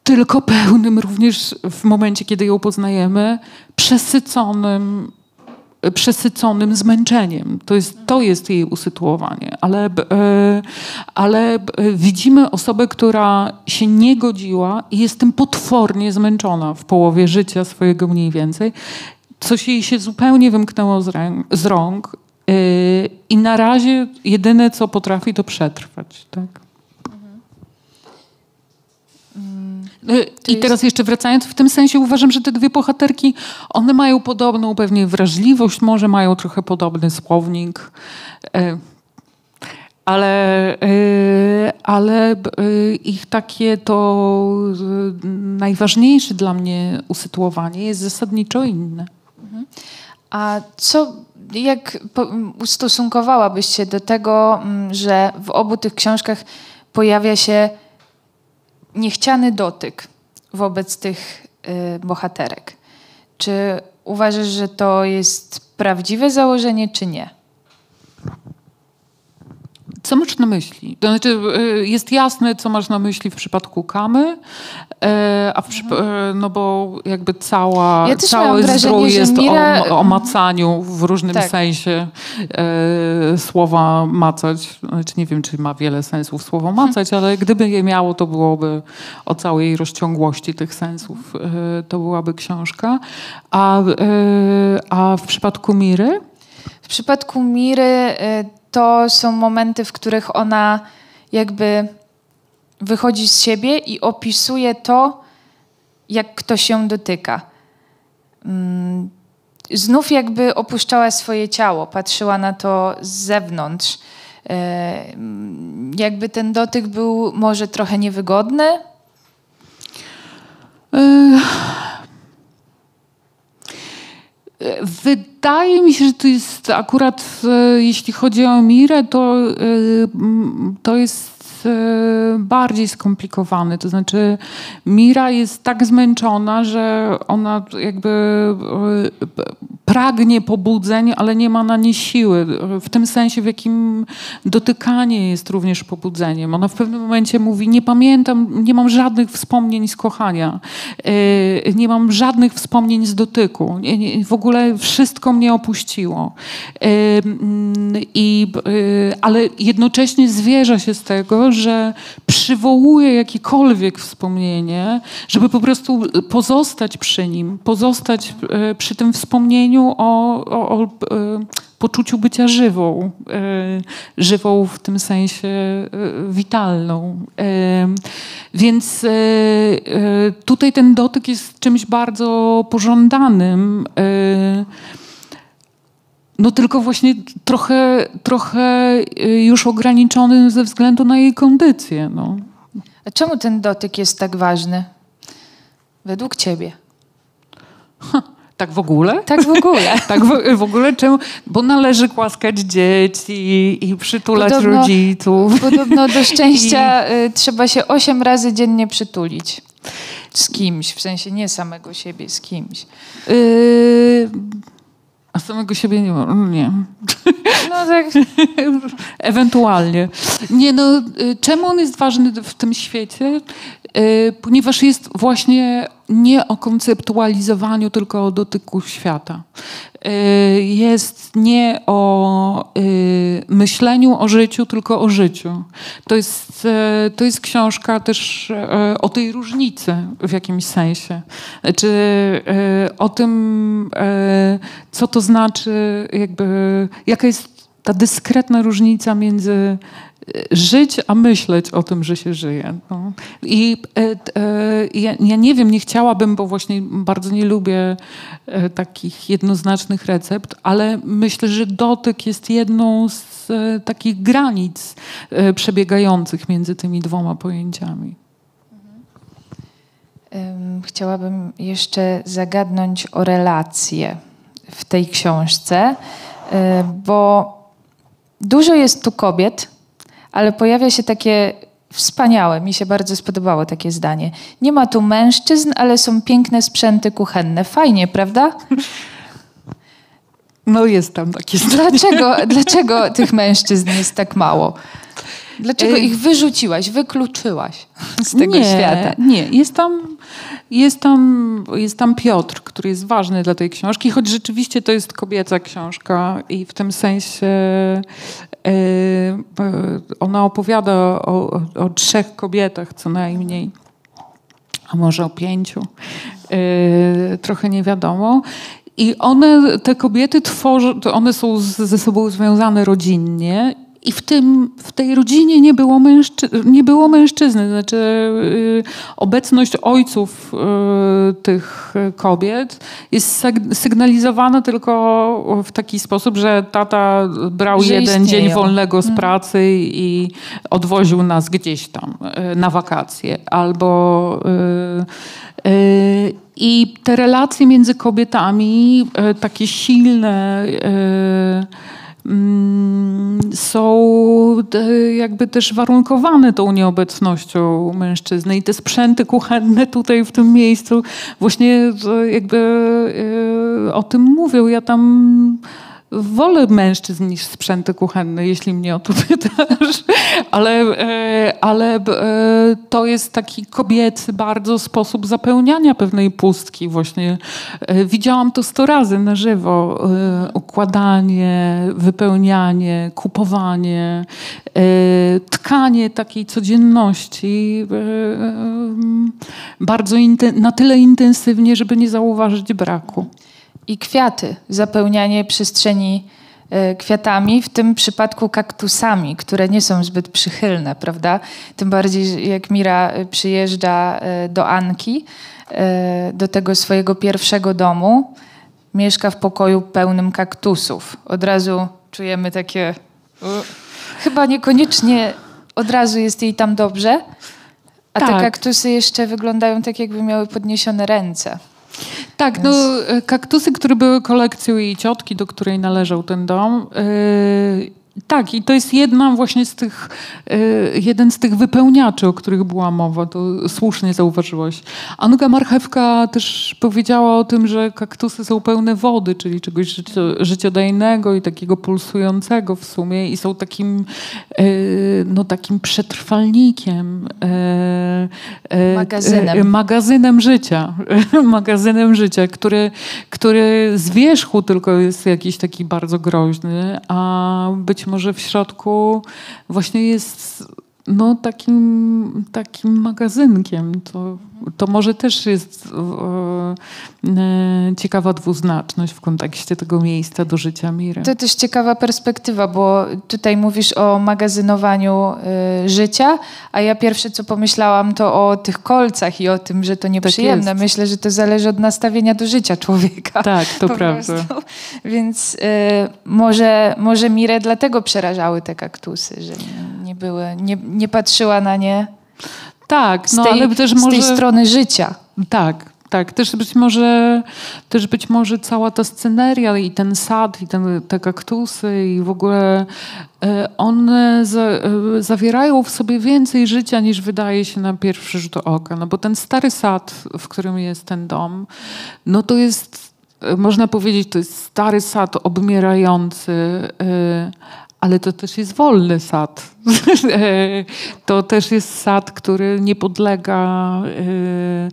tylko pełnym również w momencie, kiedy ją poznajemy, przesyconym, przesyconym zmęczeniem. To jest, to jest jej usytuowanie. Ale, e, ale widzimy osobę, która się nie godziła i jest tym potwornie zmęczona w połowie życia swojego mniej więcej. Coś jej się zupełnie wymknęło z, ręk, z rąk e, i na razie jedyne, co potrafi, to przetrwać. Tak? I teraz jeszcze wracając, w tym sensie uważam, że te dwie bohaterki, one mają podobną pewnie wrażliwość, może mają trochę podobny słownik, e, ale, e, ale ich takie to najważniejsze dla mnie usytuowanie jest zasadniczo inne. Mhm. A co, jak ustosunkowałabyś się do tego, mm, że w obu tych książkach pojawia się niechciany dotyk wobec tych y, bohaterek. Czy uważasz, że to jest prawdziwe założenie, czy nie? Co masz na myśli? To znaczy, y, jest jasne, co masz na myśli w przypadku Kamy, e, a w mhm. no bo jakby cała, ja cały zdrój jest Mira... o, o, macaniu w różnym tak. sensie e, słowa macać. Znaczy, nie wiem, czy ma wiele sensów słowo mhm. macać, ale gdyby je miało, to byłoby o całej rozciągłości tych sensów. E, to byłaby książka. A, a w przypadku Miry? W przypadku Miry to są momenty, w których ona jakby wychodzi z siebie i opisuje to, jak ktoś ją dotyka. Mm, znów jakby opuszczała swoje ciało, patrzyła na to z zewnątrz. E, jakby ten dotyk był może trochę niewygodny. E, Wydaje mi się, że to jest akurat, e, jeśli chodzi o Mirę, to, e, to jest E, bardziej skomplikowany. To znaczy, Mira jest tak zmęczona, że ona jakby pragnie pobudzeń, ale nie ma na nie siły. W tym sensie, w jakim dotykanie jest również pobudzeniem. Ona w pewnym momencie mówi: Nie pamiętam, nie mam żadnych wspomnień z kochania, e, nie mam żadnych wspomnień z dotyku. W ogóle wszystko mnie opuściło. I, ale jednocześnie zwierza się z tego, że przywołuje jakiekolwiek wspomnienie, żeby po prostu pozostać przy nim, pozostać przy tym wspomnieniu o, o, o e, poczuciu bycia żywą, e, żywą w tym sensie witalną. Więc tutaj ten dotyk jest czymś bardzo pożądanym. No tylko właśnie trochę, trochę już ograniczony ze względu na jej kondycję. No. A czemu ten dotyk jest tak ważny? Według ciebie. Ha, tak w ogóle? Tak w ogóle. tak w, w, ogóle czemu? Bo należy głaskać dzieci i, i przytulać podobno, rodziców. Podobno do szczęścia I... Y, trzeba się osiem razy dziennie przytulić. Z kimś, w sensie nie samego siebie, z kimś. Yy a samego siebie nie ma. Nie. No tak. Ewentualnie. Nie no, y, czemu on jest ważny w tym świecie? Y, ponieważ jest właśnie nie o konceptualizowaniu, tylko o dotyku świata. Y, jest nie o y, myśleniu o życiu, tylko o życiu. To jest, to jest książka też o tej różnicy w jakimś sensie. Czy o tym, co to znaczy, jakby, jaka jest ta dyskretna różnica między żyć, a myśleć o tym, że się żyje. No. I e, e, ja, ja, nie wiem, nie chciałabym, bo właśnie bardzo nie lubię e, takich jednoznacznych recept, ale myślę, że dotyk jest jedną z e, takich granic e, przebiegających między tymi dwoma pojęciami. Chciałabym jeszcze zagadnąć o relacje w tej książce, e, bo dużo jest tu kobiet, ale pojawia się takie wspaniałe, mi się bardzo spodobało takie zdanie. Nie ma tu mężczyzn, ale są piękne sprzęty kuchenne. Fajnie, prawda? No jest tam takie zdanie. Dlaczego, dlaczego tych mężczyzn jest tak mało? Dlaczego ich wyrzuciłaś, wykluczyłaś z tego nie, świata? Nie, jest tam, jest, tam, jest tam Piotr, który jest ważny dla tej książki, choć rzeczywiście to jest kobieca książka i w tym sensie yy, ona opowiada o, o, o, trzech kobietach co najmniej, a może o pięciu. Yy, trochę nie wiadomo. I one, te kobiety tworzą, one są ze sobą związane rodzinnie i w, tym, w tej rodzinie nie było, mężczy nie było mężczyzny. Znaczy, yy, obecność ojców yy, tych kobiet jest sygnalizowana tylko w taki sposób, że tata brał że jeden istnieją. dzień wolnego z mhm. pracy i odwoził nas gdzieś tam yy, na wakacje. Albo. I te relacje między kobietami, takie silne, są jakby też warunkowane tą nieobecnością mężczyzny i te sprzęty kuchenne tutaj w tym miejscu właśnie jakby e, o tym mówią. Ja tam wolę mężczyzn niż sprzęty kuchenne, jeśli mnie o to pytasz, ale, e, ale e, to jest taki kobiecy bardzo sposób zapełniania pewnej pustki właśnie. E, widziałam to sto razy na żywo. Układanie, wypełnianie, kupowanie, tkanie takiej codzienności bardzo na tyle intensywnie, żeby nie zauważyć braku i kwiaty, zapełnianie przestrzeni e, kwiatami, w tym przypadku kaktusami, które nie są zbyt przychylne, prawda? Tym bardziej jak Mira e, przyjeżdża e, do Anki, do tego swojego pierwszego domu, mieszka w pokoju pełnym kaktusów. Od razu czujemy takie. Chyba niekoniecznie od razu jest jej tam dobrze, a tak. te kaktusy jeszcze wyglądają tak, jakby miały podniesione ręce. Tak, no e, kaktusy, które były kolekcją jej ciotki, do której należał ten dom. Yy, tak, i to jest jedna właśnie z tych, yy, jeden z tych wypełniaczy, o których była mowa, to słusznie zauważyłaś. Anka Marchewka też powiedziała o tym, że kaktusy są pełne wody, czyli czegoś życio, życiodajnego i takiego pulsującego w sumie i są takim, yy, no, takim przetrwalnikiem. magazynem. magazynem życia. magazynem życia, który, który z wierzchu tylko jest jakiś taki bardzo groźny, a być może w środku właśnie jest no, takim, takim magazynkiem. To, to może też jest e, e, ciekawa dwuznaczność w kontekście tego miejsca do życia Miry. To też ciekawa perspektywa, bo tutaj mówisz o magazynowaniu y, życia, a ja pierwsze co pomyślałam to o tych kolcach i o tym, że to nieprzyjemne. jest. Myślę, że to zależy od nastawienia do życia człowieka. Tak, to prawda. prostu. Więc y, może, może Mirę dlatego przerażały te kaktusy, że nie były, nie, nie patrzyła na nie Tak, z, no tej, ale też z może... tej strony życia. Tak, tak. Też być może, też być może cała ta sceneria i ten sad, i ten, te kaktusy i w ogóle e, one za, e, zawierają w sobie więcej życia niż wydaje się na pierwszy rzut oka. No bo ten stary sad, w którym jest ten dom, no to jest, e, można powiedzieć, to jest stary sad obmierający, ale to też jest wolny sad. E, to też jest sad, który nie podlega, e,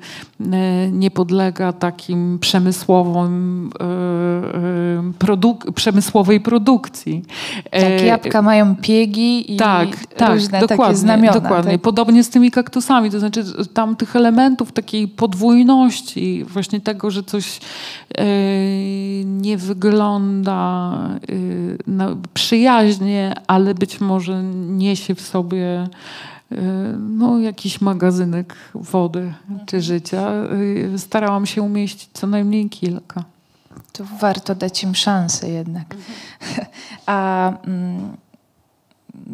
nie podlega takim przemysłowym, e, e, produk- przemysłowej produkcji. Tak, E, jabłka mają piegi i tak, tak, różne dokładnie, takie znamiona. dokładnie. Tak? Podobnie z tymi kaktusami, to znaczy tam tych elementów takiej podwójności, właśnie tego, że coś e, nie wygląda e, na, przyjaźnie, ale być może niesie w sobie e, no, jakiś magazynek wody czy życia. E, Starałam się umieścić co najmniej kilka. To warto dać im szansę jednak. A mm,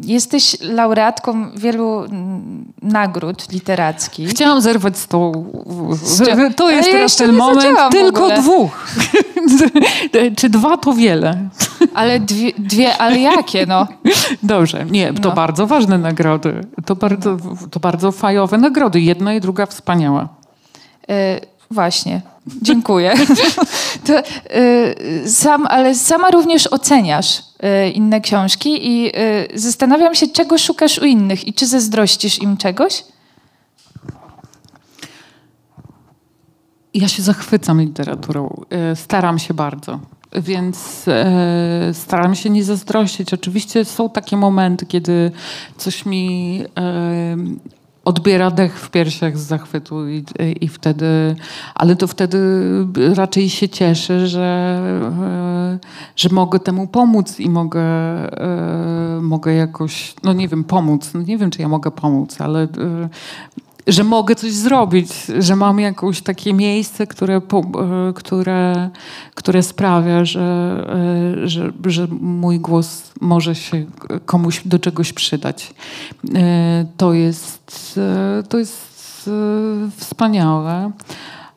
jesteś laureatką wielu mm, nagród literackich. Chciałam zerwać z tą. Chcia- To jest ja teraz ten moment. Tylko dwóch. Czy dwa to wiele? Ale dwie, dwie ale jakie no? Dobrze, nie, to No. bardzo ważne nagrody. To bardzo, to bardzo fajowe nagrody. Jedna i druga wspaniała. E, właśnie, dziękuję. to, e, sam, ale sama również oceniasz e, inne książki i zastanawiam się, czego szukasz u innych i czy zazdrościsz im czegoś? Ja się zachwycam literaturą. Staram się bardzo. Więc e, staram się nie zazdrościć. Oczywiście są takie momenty, kiedy coś mi e, odbiera dech w piersiach z zachwytu i, i wtedy, ale to wtedy raczej się cieszę, że, e, że mogę temu pomóc i mogę, e, mogę jakoś, no nie wiem, pomóc. No nie wiem, czy ja mogę pomóc, ale e, że mogę coś zrobić, że mam jakieś takie miejsce, które, e, które, które sprawia, że, e, że, że mój głos może się komuś do czegoś przydać. E, To jest, to jest wspaniałe.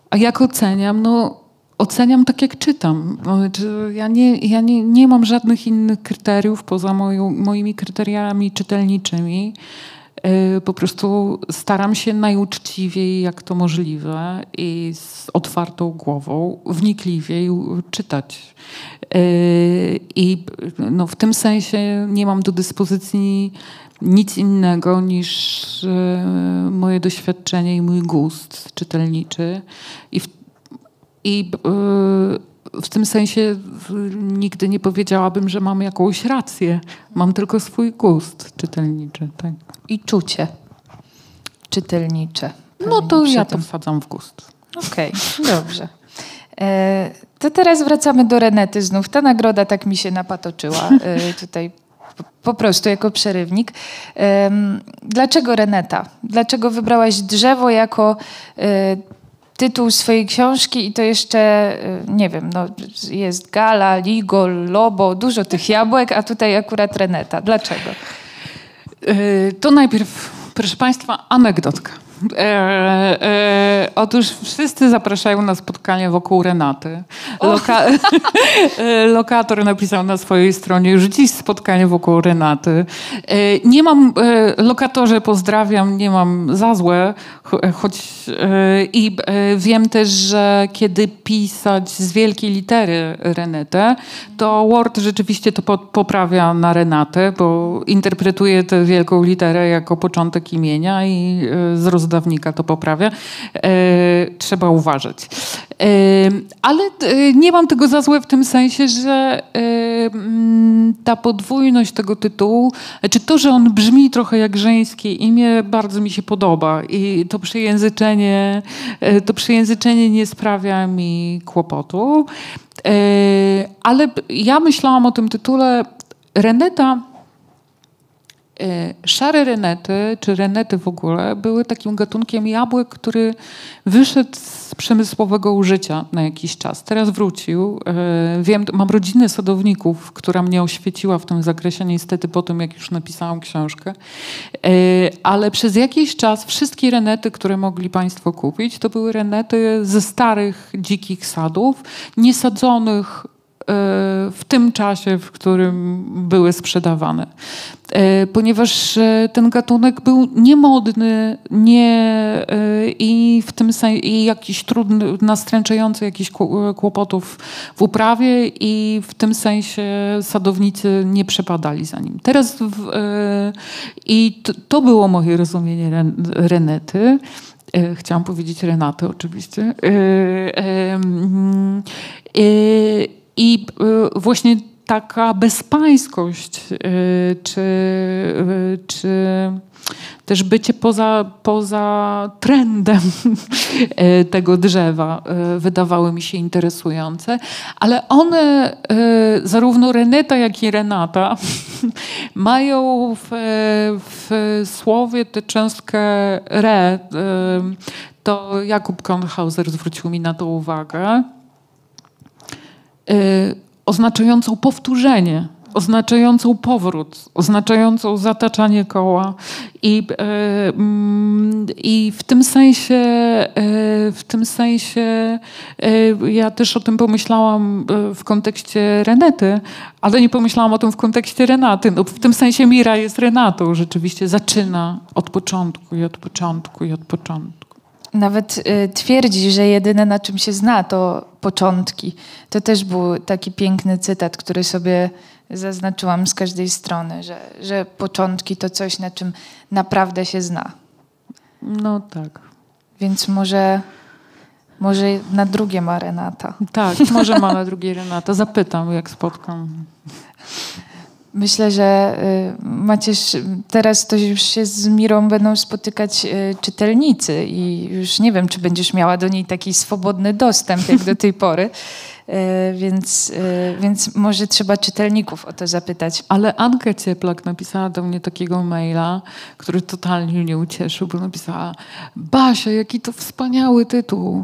A jak oceniam? No, oceniam tak, jak czytam. Znaczy, Ja nie, ja nie, nie mam żadnych innych kryteriów poza moją, moimi kryteriami czytelniczymi. E, Po prostu staram się najuczciwiej, jak to możliwe, i z otwartą głową, wnikliwiej czytać. E, I no, w tym sensie nie mam do dyspozycji nic innego niż e, moje doświadczenie i mój gust czytelniczy. I w, i w tym sensie nigdy nie powiedziałabym, że mam jakąś rację. Mam tylko swój gust czytelniczy. Tak. I czucie czytelnicze. No to ja to wsadzam w gust. Okej, dobrze. E, to teraz wracamy do Renety znów. Ta nagroda tak mi się napatoczyła e, tutaj po, prostu jako przerywnik. Em, dlaczego Reneta? Dlaczego wybrałaś drzewo jako e, tytuł swojej książki i to jeszcze, e, nie wiem, no, jest Gala, Ligol, Lobo, dużo tych jabłek, a tutaj akurat Reneta. Dlaczego? Yy, To najpierw, proszę Państwa, anegdotka. E, e, otóż wszyscy zapraszają na spotkanie wokół Renaty. Loka e, lokator napisał na swojej stronie już dziś spotkanie wokół Renaty. E, nie mam, e, lokatorze pozdrawiam, nie mam za złe, cho- choć e, i e, wiem też, że kiedy pisać z wielkiej litery Renetę, to Word rzeczywiście to po, poprawia na Renatę, bo interpretuje tę wielką literę jako początek imienia i e, z rozdawnika to poprawia. E, trzeba uważać. E, ale e, nie mam tego za złe w tym sensie, że mm, ta podwójność tego tytułu, czy to, że on brzmi trochę jak żeńskie imię, bardzo mi się podoba i to przejęzyczenie, to przejęzyczenie nie sprawia mi kłopotu. Ale ja myślałam o tym tytule Reneta Szare renety, czy renety w ogóle, były takim gatunkiem jabłek, który wyszedł z przemysłowego użycia na jakiś czas. Teraz wrócił. E, Wiem, mam rodzinę sadowników, która mnie oświeciła w tym zakresie, niestety po tym, jak już napisałam książkę. E, Ale przez jakiś czas wszystkie renety, które mogli Państwo kupić, to były renety ze starych, dzikich sadów, niesadzonych w tym czasie, w którym były sprzedawane. E, Ponieważ e, ten gatunek był niemodny nie, e, i w tym sensie i jakiś trudny, nastręczający jakichś kło- kłopotów w uprawie i w tym sensie sadownicy nie przepadali za nim. Teraz w, i to było moje rozumienie ren, Renety. Chciałam powiedzieć Renaty oczywiście. E, mm, e, I e, właśnie taka bezpańskość, e, czy, e, czy też bycie poza, poza trendem tego drzewa wydawały mi się interesujące, ale one, zarówno Reneta, jak i Renata, mają w, w słowie tę cząstkę re. To Jakub Kornhauser zwrócił mi na to uwagę y, oznaczającą powtórzenie, oznaczającą powrót, oznaczającą zataczanie koła. I, y, mm, i w tym sensie, y, w tym sensie y, ja też o tym pomyślałam y, w kontekście Renety, ale nie pomyślałam o tym w kontekście Renaty. No, w tym sensie Mira jest Renatą, rzeczywiście zaczyna od początku i od początku i od początku. Nawet y, twierdzi, że jedyne na czym się zna to początki. To też był taki piękny cytat, który sobie zaznaczyłam z każdej strony, że, że początki to coś, na czym naprawdę się zna. No tak. Więc może, może na drugie ma Renata. Tak, może ma na drugiej Renata. Zapytam, jak spotkam. Myślę, że y, Macież, teraz to już się z Mirą będą spotykać y, czytelnicy i już nie wiem, czy będziesz miała do niej taki swobodny dostęp jak do tej pory, więc, y, więc może trzeba czytelników o to zapytać. Ale Anka Cieplak napisała do mnie takiego maila, który totalnie mnie ucieszył, bo napisała Basia, jaki to wspaniały tytuł.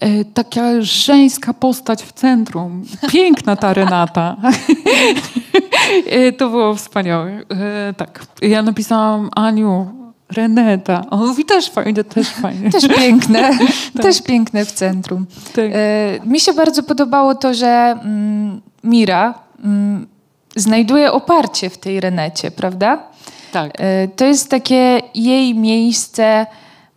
E, taka żeńska postać w centrum. Piękna ta Renata. e, to było wspaniałe. E, tak. Ja napisałam Aniu, Reneta. On mówi też fajnie, też fajnie. Też piękne, też piękne w centrum. Tak. E, Mi się bardzo podobało to, że mm, Mira mm, znajduje oparcie w tej Renecie, prawda? tak. E, To jest takie jej miejsce.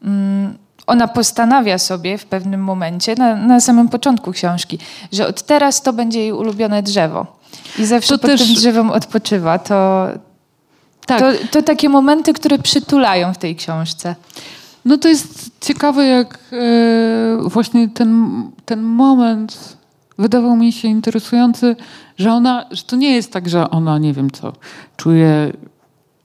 mm, Ona postanawia sobie w pewnym momencie, na, na samym początku książki, że od teraz to będzie jej ulubione drzewo. I zawsze To pod też- tym drzewem odpoczywa. To, tak. to, to takie momenty, które przytulają w tej książce. No to jest ciekawe, jak e, właśnie ten, ten moment wydawał mi się interesujący, że ona, że to nie jest tak, że ona, nie wiem co, czuje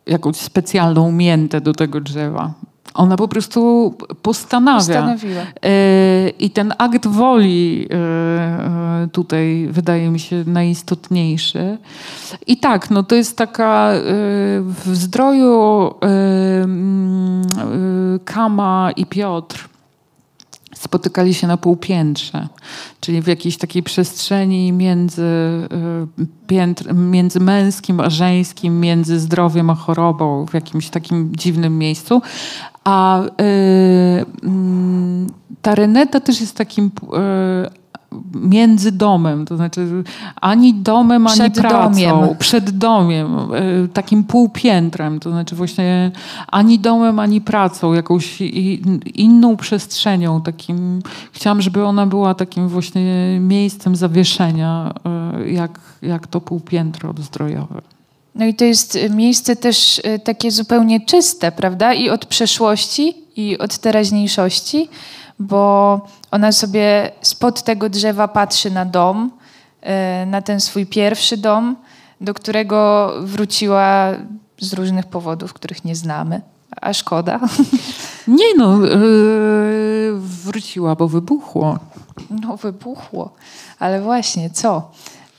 jakąś specjalną miętę do tego drzewa. Ona po prostu postanawia. Postanowiła. E, I ten akt woli e, e, tutaj wydaje mi się najistotniejszy. I tak, no to jest taka w zdroju Kama i Piotr spotykali się na półpiętrze, czyli w jakiejś takiej przestrzeni między, piętr, między męskim a żeńskim, między zdrowiem a chorobą, w jakimś takim dziwnym miejscu. A y, mm, ta Reneta też jest takim y, między domem, to znaczy ani domem, ani Przed pracą. domiem. Przed domiem, y, takim półpiętrem, to znaczy właśnie ani domem, ani pracą, jakąś inną przestrzenią, takim, chciałam, żeby ona była takim właśnie miejscem zawieszenia, jak, jak to półpiętro zdrojowe. No i to jest y, miejsce też y, takie zupełnie czyste, prawda? I od przeszłości, i od teraźniejszości, bo ona sobie spod tego drzewa patrzy na dom, y, na ten swój pierwszy dom, do którego wróciła z różnych powodów, których nie znamy. A szkoda. Nie no, wróciła, bo wybuchło. No, wybuchło. Ale właśnie, co?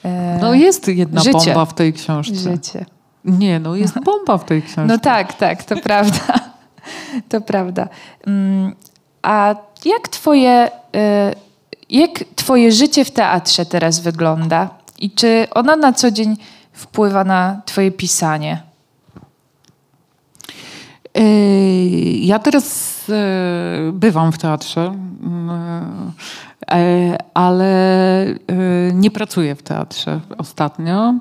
E, No jest jedna życie. bomba w tej książce. Życie. Nie, no jest bomba w tej książce. No tak, tak, to prawda. To prawda. Mm, A jak twoje, y, jak twoje życie w teatrze teraz wygląda? I czy ono na co dzień wpływa na twoje pisanie? E, Ja teraz e, bywam w teatrze, mm, e, ale e, nie pracuję w teatrze ostatnio.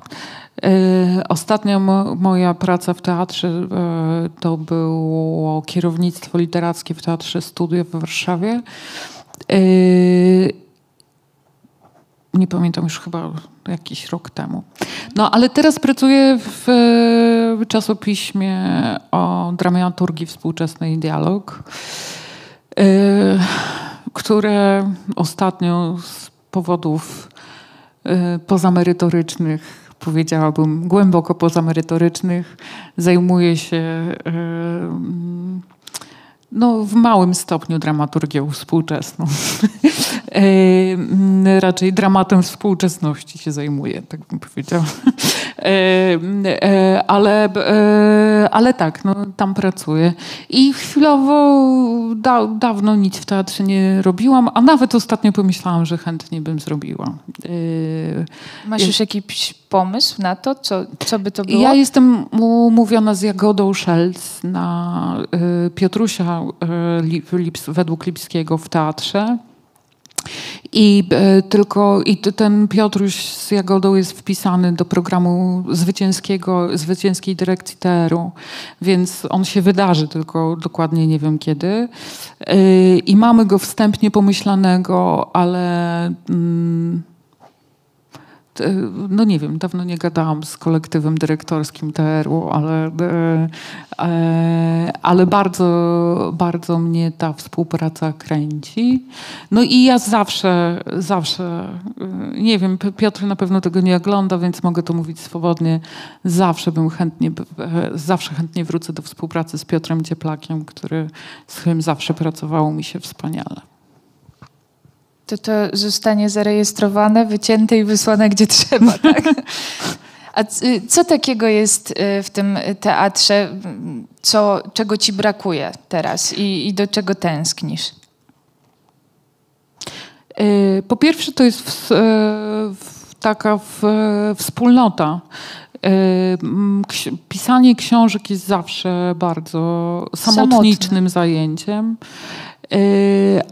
E, Ostatnia mo- moja praca w teatrze e, to było kierownictwo literackie w Teatrze Studia w Warszawie. E, nie pamiętam już chyba jakiś rok temu. No ale teraz pracuję w e, czasopiśmie o dramaturgii współczesnej dialog, e, które ostatnio z powodów e, pozamerytorycznych, powiedziałabym głęboko pozamerytorycznych, zajmuje się mm, no, w małym stopniu dramaturgią współczesną. E, Raczej dramatem współczesności się zajmuję, tak bym powiedziała. E, e, Ale, e, ale tak, no, tam pracuję. I chwilowo da, dawno nic w teatrze nie robiłam, a nawet ostatnio pomyślałam, że chętnie bym zrobiła. E, Masz już jakiś pomysł na to, co, co by to było? ja jestem umówiona z Jagodą Szelc na Piotrusia Lip, Lips, według Lipskiego w teatrze. I y, tylko i ten Piotruś z Jagodą jest wpisany do programu zwycięskiego, zwycięskiej dyrekcji TR-u, więc on się wydarzy, tylko dokładnie nie wiem kiedy. Y, I mamy go wstępnie pomyślanego, ale mm, no nie wiem, dawno nie gadałam z kolektywem dyrektorskim TR-u, ale, e, e, ale bardzo, bardzo mnie ta współpraca kręci. No i ja zawsze, zawsze, e, nie wiem, Piotr na pewno tego nie ogląda, więc mogę to mówić swobodnie. Zawsze bym chętnie, e, zawsze chętnie wrócę do współpracy z Piotrem Cieplakiem, który, z którym zawsze pracowało mi się wspaniale. To to zostanie zarejestrowane, wycięte i wysłane gdzie trzeba, tak? A c- co takiego jest y, w tym teatrze, co, czego ci brakuje teraz i, i do czego tęsknisz? E, Po pierwsze, to jest w, w, taka w, wspólnota. Pisanie książek jest zawsze bardzo samotnicznym zajęciem, E,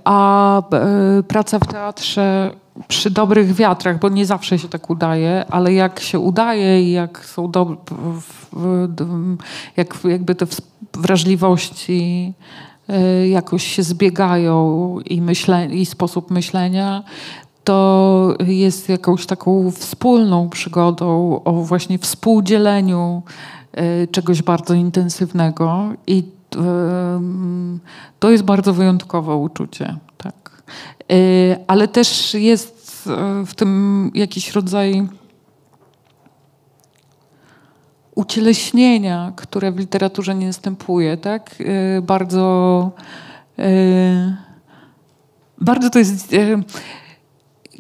a e, praca w teatrze przy dobrych wiatrach, bo nie zawsze się tak udaje, ale jak się udaje i jak są dob- w- w- d- jak jakby te wrażliwości e, jakoś się zbiegają i, myśle, i sposób myślenia, to jest jakąś taką wspólną przygodą o właśnie współdzieleniu czegoś bardzo intensywnego i to jest bardzo wyjątkowe uczucie. Tak. E, Ale też jest e, w tym jakiś rodzaj ucieleśnienia, które w literaturze nie następuje, tak? E, Bardzo, e, bardzo to jest.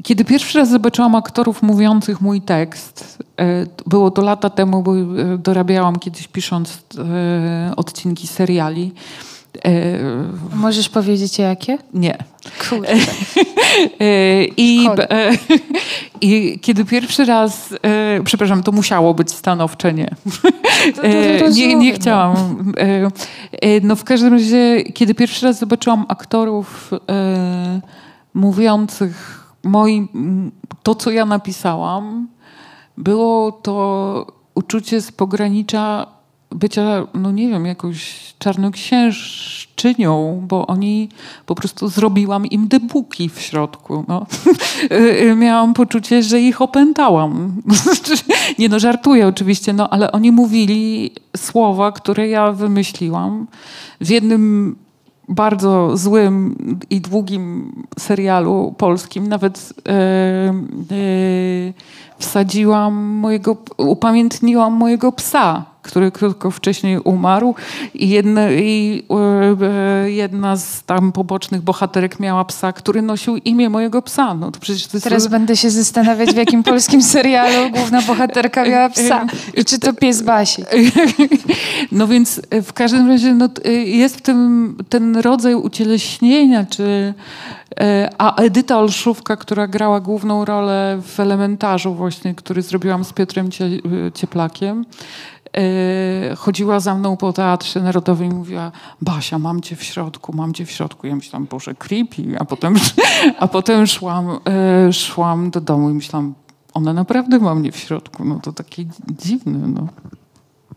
Kiedy pierwszy raz zobaczyłam aktorów mówiących mój tekst, e, było to lata temu, bo e, dorabiałam kiedyś pisząc e, odcinki seriali. Możesz powiedzieć jakie? Nie. Kurde. I, I kiedy pierwszy raz, przepraszam, to musiało być stanowcze nie. nie, nie chciałam. No w każdym razie, kiedy pierwszy raz zobaczyłam aktorów mówiących moim, to, co ja napisałam, było to uczucie z pogranicza bycia, no nie wiem, jakąś czarnoksiężczynią, bo oni po prostu zrobiłam im debuki w środku. No. Miałam poczucie, że ich opętałam. nie no, żartuję oczywiście, no ale oni mówili słowa, które ja wymyśliłam w jednym bardzo złym i długim serialu polskim. Nawet e, e, wsadziłam mojego, upamiętniłam mojego psa, który krótko wcześniej umarł i jedna, i, e, e, jedna z tam pobocznych bohaterek miała psa, który nosił imię mojego psa. No to przecież to Teraz będę się zastanawiać, w jakim polskim serialu główna bohaterka miała psa. I czy to pies Basi. No więc e, w każdym razie no, jest w tym ten rodzaj ucieleśnienia, czy a Edyta Olszówka, która grała główną rolę w elementarzu właśnie, który zrobiłam z Piotrem Cie, Cieplakiem, chodziła za mną po Teatrze Narodowym i mówiła Basia, mam cię w środku, mam cię w środku. Ja myślałam, Boże, creepy. A potem, a potem szłam, e, szłam do domu i myślałam, ona naprawdę ma mnie w środku. No to takie dziwne, no.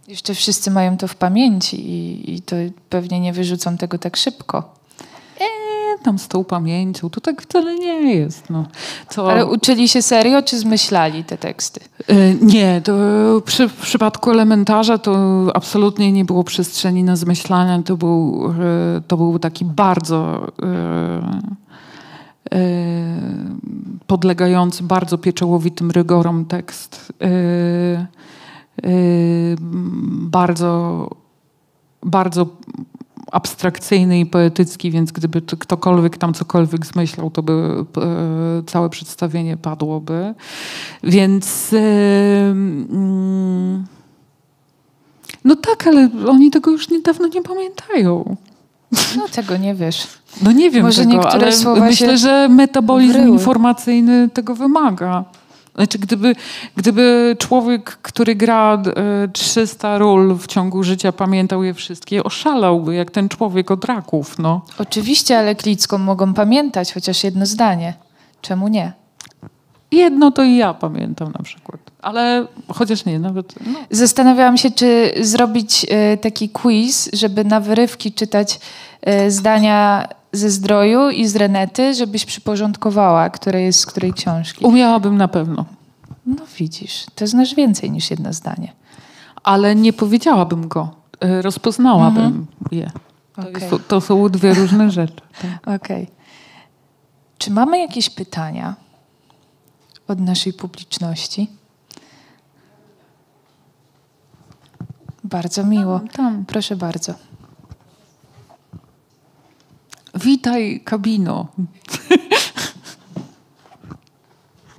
Jeszcze wszyscy mają to w pamięci i, i to pewnie nie wyrzucą tego tak szybko. Nie, tam z tą pamięcią, to tak wcale nie jest. No. To, Ale uczyli się serio, czy zmyślali te teksty? Y, Nie, to przy, w przypadku elementarza to absolutnie nie było przestrzeni na zmyślania. To był, y, to był taki bardzo podlegający bardzo pieczołowitym rygorom tekst. Bardzo, bardzo abstrakcyjny i poetycki, więc gdyby to ktokolwiek tam cokolwiek zmyślał, to by e, całe przedstawienie padłoby. Więc e, mm, no tak, ale oni tego już niedawno nie pamiętają. No tego nie wiesz. No nie wiem Może tego, niektóre ale słowa myślę, że metabolizm wryły. informacyjny tego wymaga. Znaczy, gdyby, gdyby człowiek, który gra e, 300 ról w ciągu życia, pamiętał je wszystkie, oszalałby, jak ten człowiek od raków, no. Oczywiście, ale Klicką mogą pamiętać chociaż jedno zdanie. Czemu nie? Jedno to i ja pamiętam na przykład. Ale chociaż nie, nawet... No. Zastanawiałam się, czy zrobić e, taki quiz, żeby na wyrywki czytać e, zdania ze zdroju i z Renety, żebyś przyporządkowała, które jest z której książki. Umiałabym na pewno. No widzisz, to znasz więcej niż jedno zdanie. Ale nie powiedziałabym go. E, Rozpoznałabym je. To, Okej. jest, to są dwie różne rzeczy. Tak. Okej. Czy mamy jakieś pytania od naszej publiczności? Bardzo miło. Tam. Proszę bardzo. Witaj, kabino.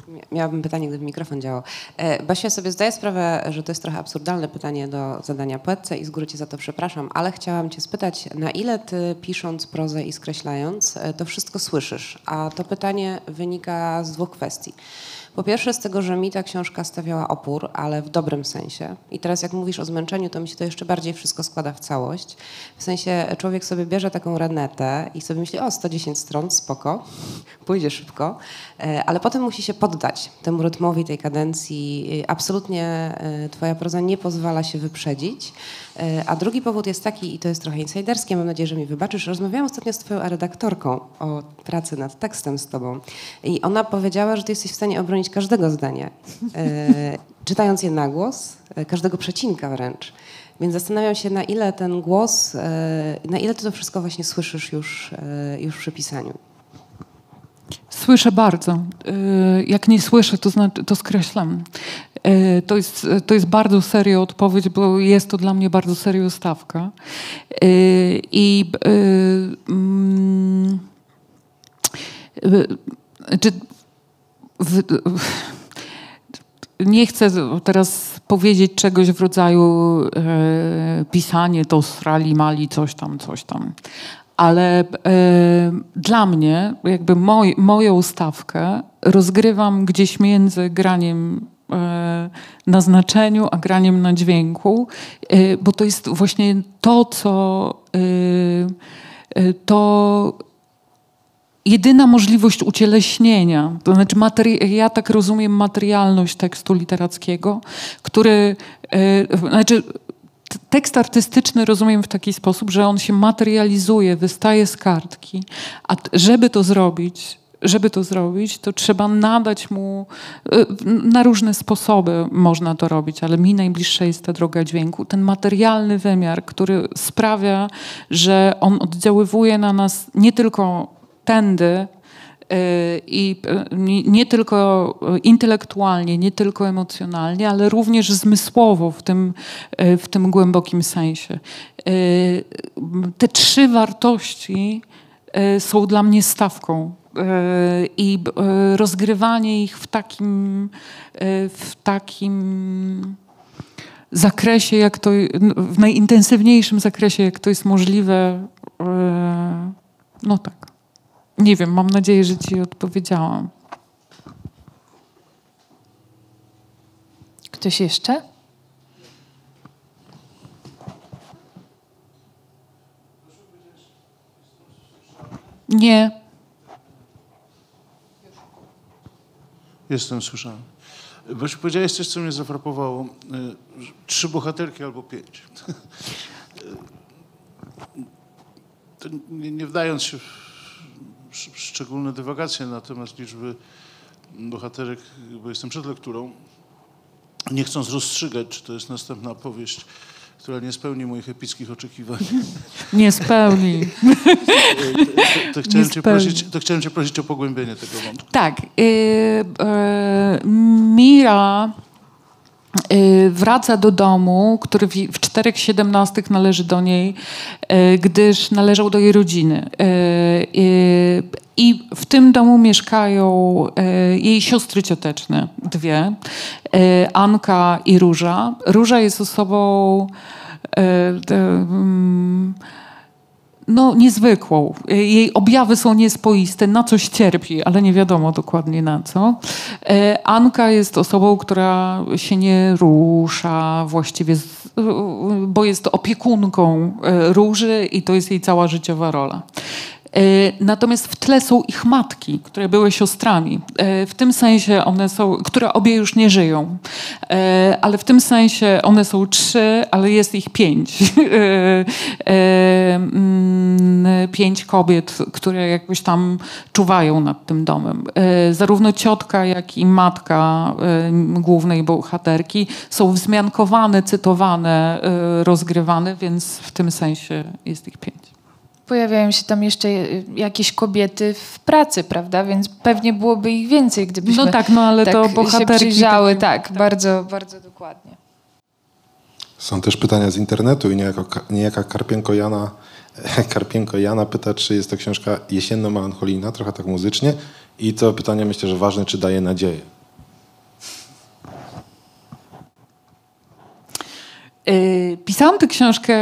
Mia- Miałabym pytanie, gdyby mikrofon działał. E, Basiu, ja sobie zdaję sprawę, że to jest trochę absurdalne pytanie do zadania poetce i z góry cię za to przepraszam, ale chciałam cię spytać, na ile ty pisząc prozę i skreślając, e, to wszystko słyszysz? A to pytanie wynika z dwóch kwestii. Po pierwsze z tego, że mi ta książka stawiała opór, ale w dobrym sensie. I teraz jak mówisz o zmęczeniu, to mi się to jeszcze bardziej wszystko składa w całość. W sensie człowiek sobie bierze taką renetę i sobie myśli, o 110 stron, spoko, pójdzie szybko, e, ale potem musi się poddać temu rytmowi, tej kadencji. E, Absolutnie e, twoja proza nie pozwala się wyprzedzić. E, A drugi powód jest taki, i to jest trochę insiderskie, mam nadzieję, że mi wybaczysz. Rozmawiałam ostatnio z twoją redaktorką o pracy nad tekstem z tobą i ona powiedziała, że ty jesteś w stanie obronić każdego zdania, e, czytając je na głos, e, każdego przecinka wręcz. Więc zastanawiam się, na ile ten głos, na ile ty to wszystko właśnie słyszysz już, już przy pisaniu. Słyszę bardzo. Y, Jak nie słyszę, to, znaczy, to skreślam. Y, To jest, to jest bardzo serio odpowiedź, bo jest to dla mnie bardzo serio stawka. Y, I mm, czy nie chcę teraz powiedzieć czegoś w rodzaju e, pisanie to srali, mali, coś tam, coś tam. Ale dla mnie, jakby moj, moją stawkę rozgrywam gdzieś między graniem na znaczeniu, a graniem na dźwięku, bo to jest właśnie to, co to jedyna możliwość ucieleśnienia, to znaczy ja tak rozumiem materialność tekstu literackiego, który, znaczy tekst artystyczny rozumiem w taki sposób, że on się materializuje, wystaje z kartki, a żeby to zrobić, żeby to zrobić, to trzeba nadać mu e, na różne sposoby można to robić, ale mi najbliższa jest ta droga dźwięku. Ten materialny wymiar, który sprawia, że on oddziaływuje na nas nie tylko tędy y, i y, nie tylko intelektualnie, nie tylko emocjonalnie, ale również zmysłowo w tym, y, w tym głębokim sensie. Te trzy wartości są dla mnie stawką i rozgrywanie ich w takim, w takim zakresie, jak to, w najintensywniejszym zakresie, jak to jest możliwe, no tak. Nie wiem, mam nadzieję, że ci odpowiedziałam. Ktoś jeszcze? Nie. Jestem, słyszałem. Właśnie powiedziałeś coś, co mnie zafrapowało. Y, trzy bohaterki albo pięć. nie, nie wdając się w szczególne dywagacje na temat liczby bohaterek, bo jestem przed lekturą. Nie chcąc rozstrzygać, czy to jest następna powieść, która nie spełni moich epickich oczekiwań. Nie spełni. to, to, chciałem cię prosić, to chciałem cię prosić o pogłębienie tego wątku. Tak. Yy, yy, Mira wraca do domu, który w czterech siedemnastych należy do niej, y, gdyż należał do jej rodziny. Y, I w tym domu mieszkają jej siostry cioteczne, dwie, Anka i Róża. Róża jest osobą mm, no, niezwykłą. Jej objawy są niespoiste, na coś cierpi, ale nie wiadomo dokładnie na co. E, Anka jest osobą, która się nie rusza właściwie, bo jest opiekunką e, róży i to jest jej cała życiowa rola. E, natomiast w tle są ich matki, które były siostrami. E, w tym sensie one są, które obie już nie żyją, e, ale w tym sensie one są trzy, ale jest ich pięć. Mm, pięć kobiet, które jakoś tam czuwają nad tym domem. Zarówno ciotka, jak i matka głównej bohaterki są wzmiankowane, cytowane, rozgrywane, więc w tym sensie jest ich pięć pojawiają się tam jeszcze jakieś kobiety w pracy, prawda? Więc pewnie byłoby ich więcej, gdybyśmy no tak, no ale tak to bohaterki się przyjrzały. Takie, tak, tak, bardzo, bardzo dokładnie. Są też pytania z internetu i niejaka, niejaka Karpienko Jana Karpienko Jana pyta, czy jest to książka jesienno-melancholijna, trochę tak muzycznie. I to pytanie myślę, że ważne, czy daje nadzieję. Y, pisałam tę książkę,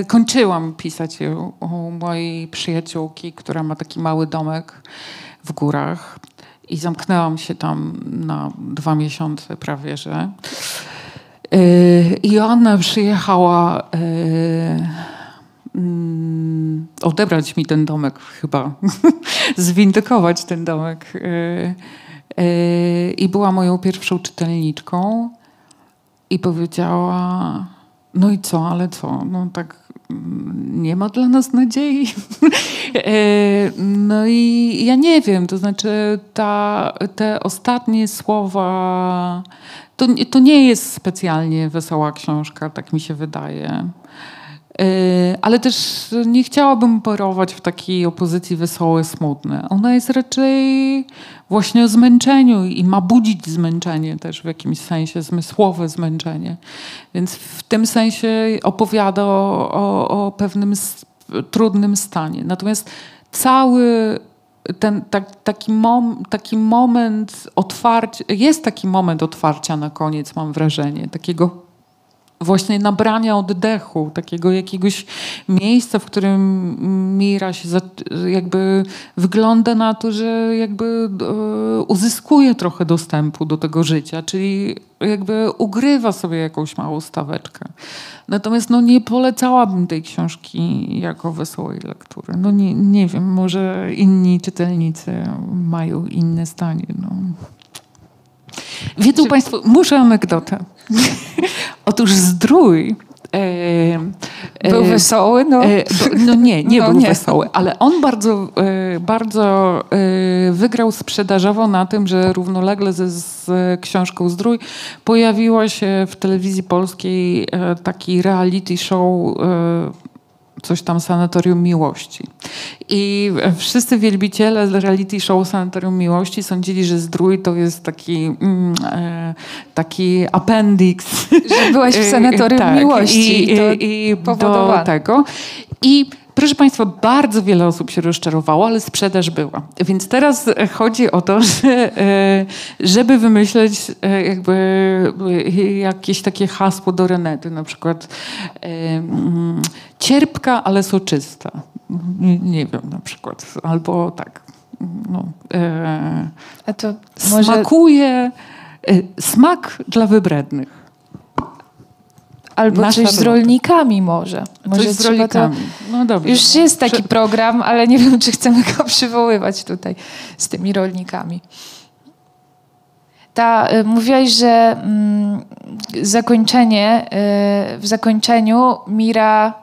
y, kończyłam pisać ją u mojej przyjaciółki, która ma taki mały domek w górach. I zamknęłam się tam na dwa miesiące prawie, że. Y, I Joanna przyjechała odebrać mi ten domek chyba, zwindykować ten domek. I była moją pierwszą czytelniczką i powiedziała no i co, ale co? No tak mm, nie ma dla nas nadziei. E, no i ja nie wiem, to znaczy ta, te ostatnie słowa, to, to nie jest specjalnie wesoła książka, tak mi się wydaje. E, ale też nie chciałabym parować w takiej opozycji wesołe, smutne. Ona jest raczej właśnie o zmęczeniu i ma budzić zmęczenie też w jakimś sensie, zmysłowe zmęczenie. Więc w tym sensie opowiada o, o, o pewnym trudnym stanie. Natomiast cały ten tak, taki, mom, taki moment otwarcia, jest taki moment otwarcia na koniec, mam wrażenie, takiego właśnie nabrania oddechu, takiego jakiegoś miejsca, w którym Mira się jakby wygląda na to, że jakby e, uzyskuje trochę dostępu do tego życia, czyli jakby ugrywa sobie jakąś małą staweczkę. Natomiast no, nie polecałabym tej książki jako wesołej lektury. No nie, nie wiem, może inni czytelnicy mają inne zdanie. No. Wiedzą Państwo, muszę anegdotę. Otóż Zdrój e, e, Był wesoły, no. E, bo, no nie, nie No był nie. wesoły, ale on bardzo, e, bardzo e, wygrał sprzedażowo na tym, że równolegle ze z książką Zdrój pojawiła się w telewizji polskiej taki reality show coś tam Sanatorium Miłości. I wszyscy wielbiciele reality show Sanatorium Miłości sądzili, że Zdrój to jest taki, mm, e, taki appendix Że byłaś w sanatorium tak, miłości. I, I, to i, do tego. I proszę Państwa, bardzo wiele osób się rozczarowało, ale sprzedaż była. Więc teraz chodzi o to, że, e, żeby wymyśleć e, jakby e, jakieś takie hasło do Renety, na przykład mm, cierpka, ale soczysta. Nie, wiem, na przykład. Albo tak. No, e, A to może Smakuje smak dla wybrednych. Albo nasza coś z rolnikami może. Może Coś z rolnikami. No dobrze. Już no. jest taki program, ale nie wiem, czy chcemy go przywoływać tutaj z tymi rolnikami. Ta, y, mówiłaś, że mm, zakończenie, y, w zakończeniu Mira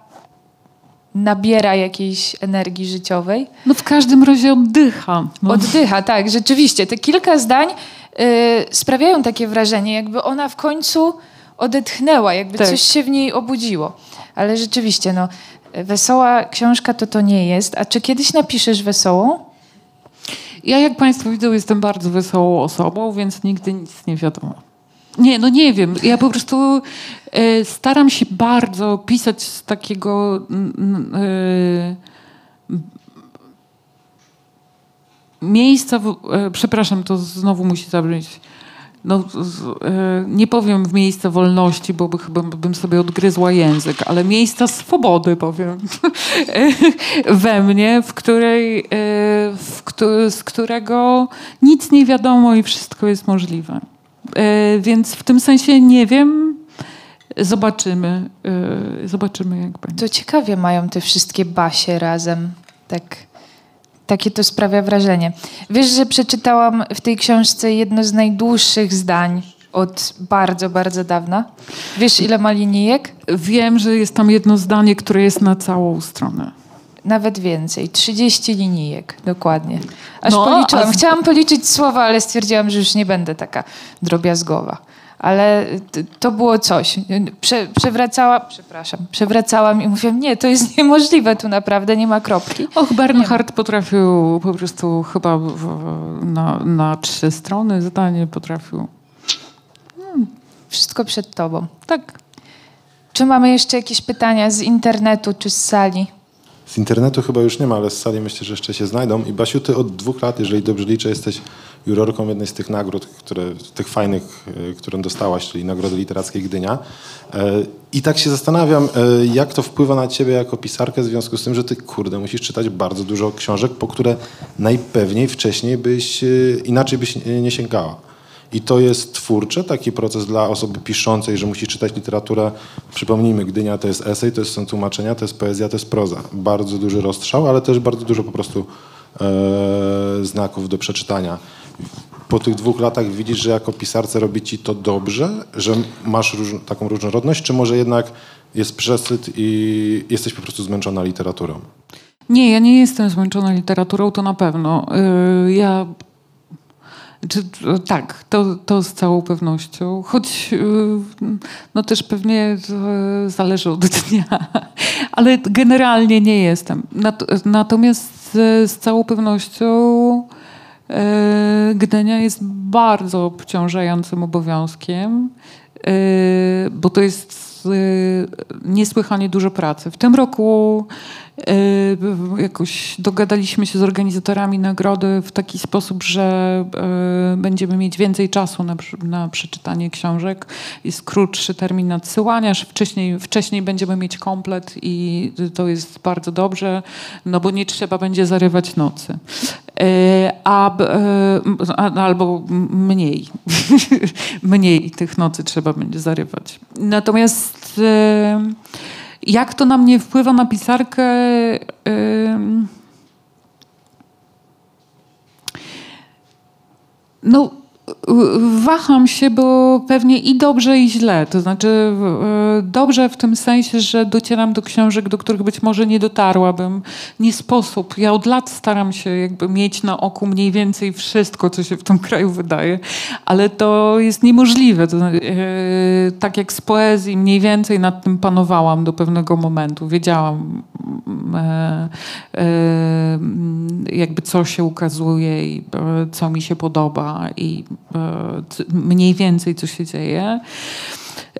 nabiera jakiejś energii życiowej. No w każdym razie oddycha. No. Oddycha, tak, rzeczywiście. Te kilka zdań y, sprawiają takie wrażenie, jakby ona w końcu odetchnęła, jakby Tak. coś się w niej obudziło. Ale rzeczywiście, no, wesoła książka to to nie jest. A czy kiedyś napiszesz wesołą? Ja, jak Państwo widzą, jestem bardzo wesołą osobą, więc nigdy nic nie wiadomo. Nie, no nie wiem. Ja po prostu e, staram się bardzo pisać z takiego. e, miejsca, w, e, przepraszam, to znowu musi zabrzmieć. No, e, nie powiem w miejsce wolności, bo by, chyba bym sobie odgryzła język, ale miejsca swobody powiem we mnie, w której, e, w, z którego nic nie wiadomo i wszystko jest możliwe. E, więc w tym sensie nie wiem, zobaczymy, e, zobaczymy jak będzie. To ciekawie mają te wszystkie basie razem. Tak, takie to sprawia wrażenie. Wiesz, że przeczytałam w tej książce jedno z najdłuższych zdań od bardzo, bardzo dawna. Wiesz, ile ma linijek? Wiem, że jest tam jedno zdanie, które jest na całą stronę. Nawet więcej. 30 linijek, dokładnie. Aż No, policzyłam. Chciałam policzyć słowa, ale stwierdziłam, że już nie będę taka drobiazgowa. Ale to było coś. Prze, przewracała, przepraszam, przewracałam i mówiłam, nie, to jest niemożliwe, tu naprawdę nie ma kropki. Och, Bernhard potrafił po prostu chyba w, na, na trzy strony zdanie potrafił. Wszystko przed tobą. Tak. Czy mamy jeszcze jakieś pytania z internetu czy z sali? Z internetu chyba już nie ma, ale z sali myślę, że jeszcze się znajdą. I Basiu, ty od dwóch lat, jeżeli dobrze liczę, jesteś jurorką jednej z tych nagród, które, tych fajnych, e, które dostałaś, czyli Nagrody Literackiej Gdynia. E, I tak się zastanawiam, e, jak to wpływa na ciebie jako pisarkę w związku z tym, że ty, kurde, musisz czytać bardzo dużo książek, po które najpewniej wcześniej byś, inaczej byś nie- nie sięgała. I to jest twórcze, taki proces dla osoby piszącej, że musi czytać literaturę. Przypomnijmy, Gdynia to jest esej, to jest, są tłumaczenia, to jest poezja, to jest proza. Bardzo duży rozstrzał, ale też bardzo dużo po prostu e, znaków do przeczytania. Po tych dwóch latach widzisz, że jako pisarce robi ci to dobrze, że masz róż, taką różnorodność, czy może jednak jest przesyt i jesteś po prostu zmęczona literaturą? Nie, ja nie jestem zmęczona literaturą, to na pewno. Yy, Ja. Czy, tak, to, to z całą pewnością. Choć yy, no też pewnie to zależy od dnia, ale generalnie nie jestem. Nat- Natomiast z, z całą pewnością Gdynia jest bardzo obciążającym obowiązkiem, yy, bo to jest y, niesłychanie dużo pracy. W tym roku y, jakoś dogadaliśmy się z organizatorami nagrody w taki sposób, że y, będziemy mieć więcej czasu na, na przeczytanie książek. Jest krótszy termin nadsyłania, wcześniej, wcześniej będziemy mieć komplet i to jest bardzo dobrze, no bo nie trzeba będzie zarywać nocy. E, e, a, albo mniej. mniej tych nocy trzeba będzie zarywać. Natomiast e, jak to na mnie wpływa na pisarkę? No, waham się, bo pewnie i dobrze, i źle. To znaczy, y, dobrze w tym sensie, że docieram do książek, do których być może nie dotarłabym. Nie sposób. Ja od lat staram się jakby mieć na oku mniej więcej wszystko, co się w tym kraju wydaje, ale to jest niemożliwe. To, znaczy, tak jak z poezji, mniej więcej nad tym panowałam do pewnego momentu. Wiedziałam, mm, e, e, mm, jakby co się ukazuje i e, co mi się podoba i e, mniej więcej co się dzieje.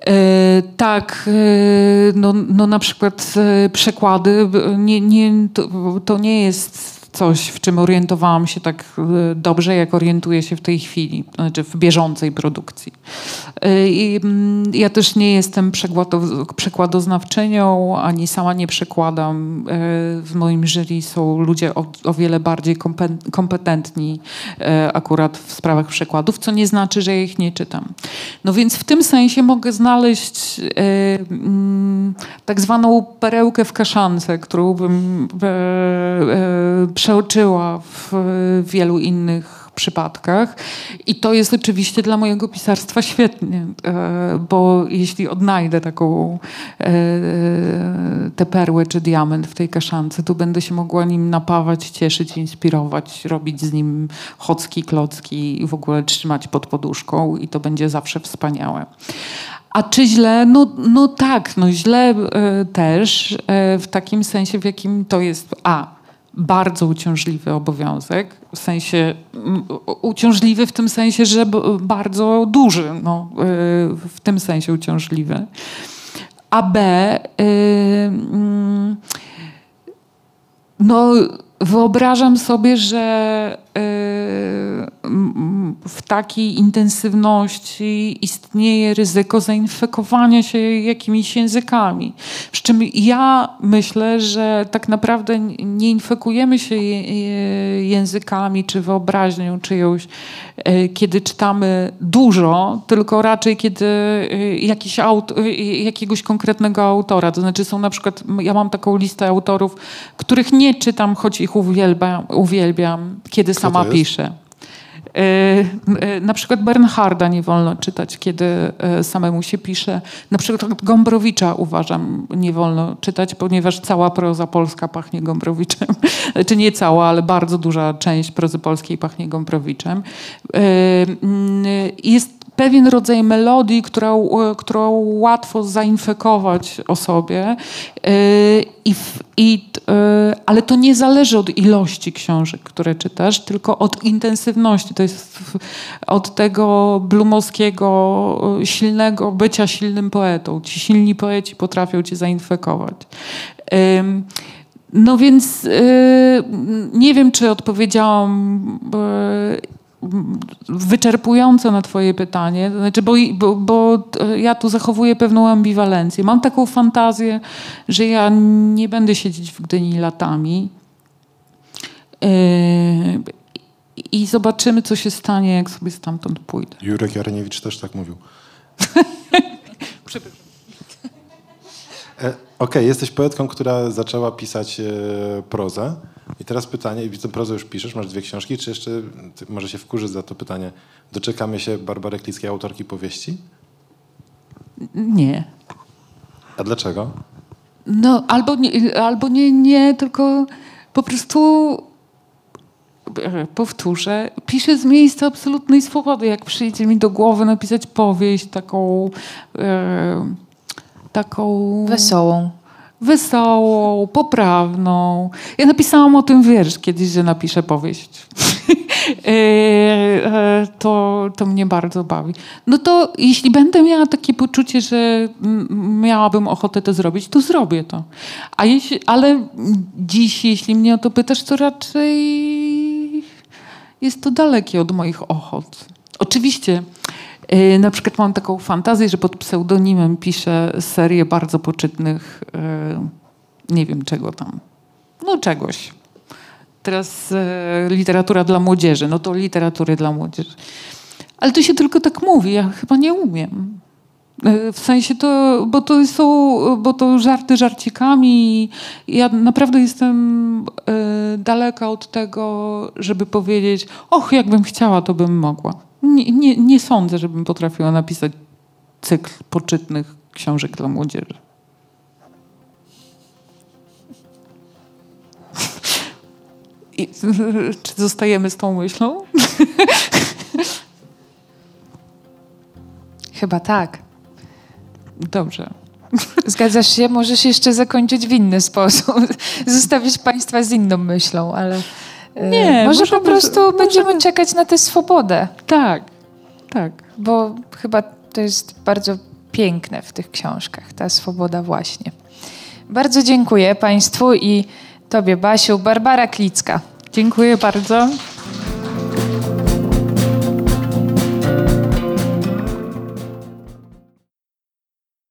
E, Tak, e, no, no na przykład e, przekłady, nie, nie, to, to nie jest coś, w czym orientowałam się tak e, dobrze, jak orientuję się w tej chwili, znaczy w bieżącej produkcji. E, I, mm, ja też nie jestem przekłado- przekładoznawczynią, ani sama nie przekładam. E, W moim jury są ludzie o, o wiele bardziej kompe- kompetentni akurat w sprawach przekładów, co nie znaczy, że ja ich nie czytam. No więc w tym sensie mogę znaleźć mm, tak zwaną perełkę w kaszance, którą bym e, e, przeoczyła w wielu innych przypadkach. I to jest oczywiście dla mojego pisarstwa świetnie, e, bo jeśli odnajdę taką e, tę perłę czy diament w tej kaszance, to będę się mogła nim napawać, cieszyć, inspirować, robić z nim chocki, klocki i w ogóle trzymać pod poduszką i to będzie zawsze wspaniałe. A czy źle? No, no tak, no źle e, też w takim sensie, w jakim to jest a bardzo uciążliwy obowiązek, w sensie uciążliwy w tym sensie, że bardzo duży, no, e, w tym sensie uciążliwy. A B e, mm, no, wyobrażam sobie, że y, w takiej intensywności istnieje ryzyko zainfekowania się jakimiś językami. Przy czym ja myślę, że tak naprawdę nie infekujemy się językami czy wyobraźnią czyjąś, y, kiedy czytamy dużo, tylko raczej kiedy y, jakiś aut, y, jakiegoś konkretnego autora. To znaczy są na przykład, ja mam taką listę autorów, których nie czytam, choć ich uwielbiam, uwielbiam kiedy sama to jest? piszę. Y, y, Na przykład Bernharda nie wolno czytać, kiedy y, samemu się pisze. Na przykład Gombrowicza uważam nie wolno czytać, ponieważ cała proza polska pachnie Gombrowiczem. Czy nie cała, ale bardzo duża część prozy polskiej pachnie Gombrowiczem. Jest pewien rodzaj melodii, którą, którą łatwo zainfekować osobie, y, i, i, y, ale to nie zależy od ilości książek, które czytasz, tylko od intensywności. To jest od tego blumowskiego y, silnego bycia silnym poetą. Ci silni poeci potrafią cię zainfekować. No więc nie wiem, czy odpowiedziałam wyczerpująco na twoje pytanie, znaczy, bo, bo, bo e, ja tu zachowuję pewną ambiwalencję. Mam taką fantazję, że ja nie będę siedzieć w Gdyni latami Yy, i zobaczymy, co się stanie, jak sobie stamtąd pójdę. Jurek Jareniewicz też tak mówił. E, Okej, jesteś poetką, która zaczęła pisać prozę. I teraz pytanie, widzę, prozę już piszesz, masz dwie książki, czy jeszcze, ty, może się wkurzyć za to pytanie, doczekamy się Barbary Klickiej, autorki powieści? Nie. A dlaczego? No, albo nie, albo nie, nie, tylko po prostu powtórzę, piszę z miejsca absolutnej swobody. Jak przyjdzie mi do głowy napisać powieść taką e, taką Wesołą. Wesołą, poprawną. Ja napisałam o tym wiersz kiedyś, że napiszę powieść. e, e, to, to mnie bardzo bawi. No to jeśli będę miała takie poczucie, że miałabym ochotę to zrobić, to zrobię to. A jeśli, ale dziś, jeśli mnie o to pytasz, to raczej jest to dalekie od moich ochot. Oczywiście, na przykład mam taką fantazję, że pod pseudonimem piszę serię bardzo poczytnych, e, nie wiem czego tam, no czegoś. Teraz e, literatura dla młodzieży, no to literatury dla młodzieży. Ale to się tylko tak mówi, ja chyba nie umiem. W sensie to, bo to są, bo to żarty żarcikami. Ja naprawdę jestem daleka od tego, żeby powiedzieć, och, jakbym chciała, to bym mogła. Nie, nie, nie sądzę, żebym potrafiła napisać cykl poczytnych książek dla młodzieży. I, czy zostajemy z tą myślą? Chyba tak. Dobrze. Zgadzasz się? Możesz jeszcze zakończyć w inny sposób. Zostawić państwa z inną myślą, ale Nie, może możemy- po prostu możemy- będziemy czekać na tę swobodę, Tak, tak. bo chyba to jest bardzo piękne w tych książkach, ta swoboda właśnie. Bardzo dziękuję państwu i tobie, Basiu. Barbara Klicka. Dziękuję bardzo.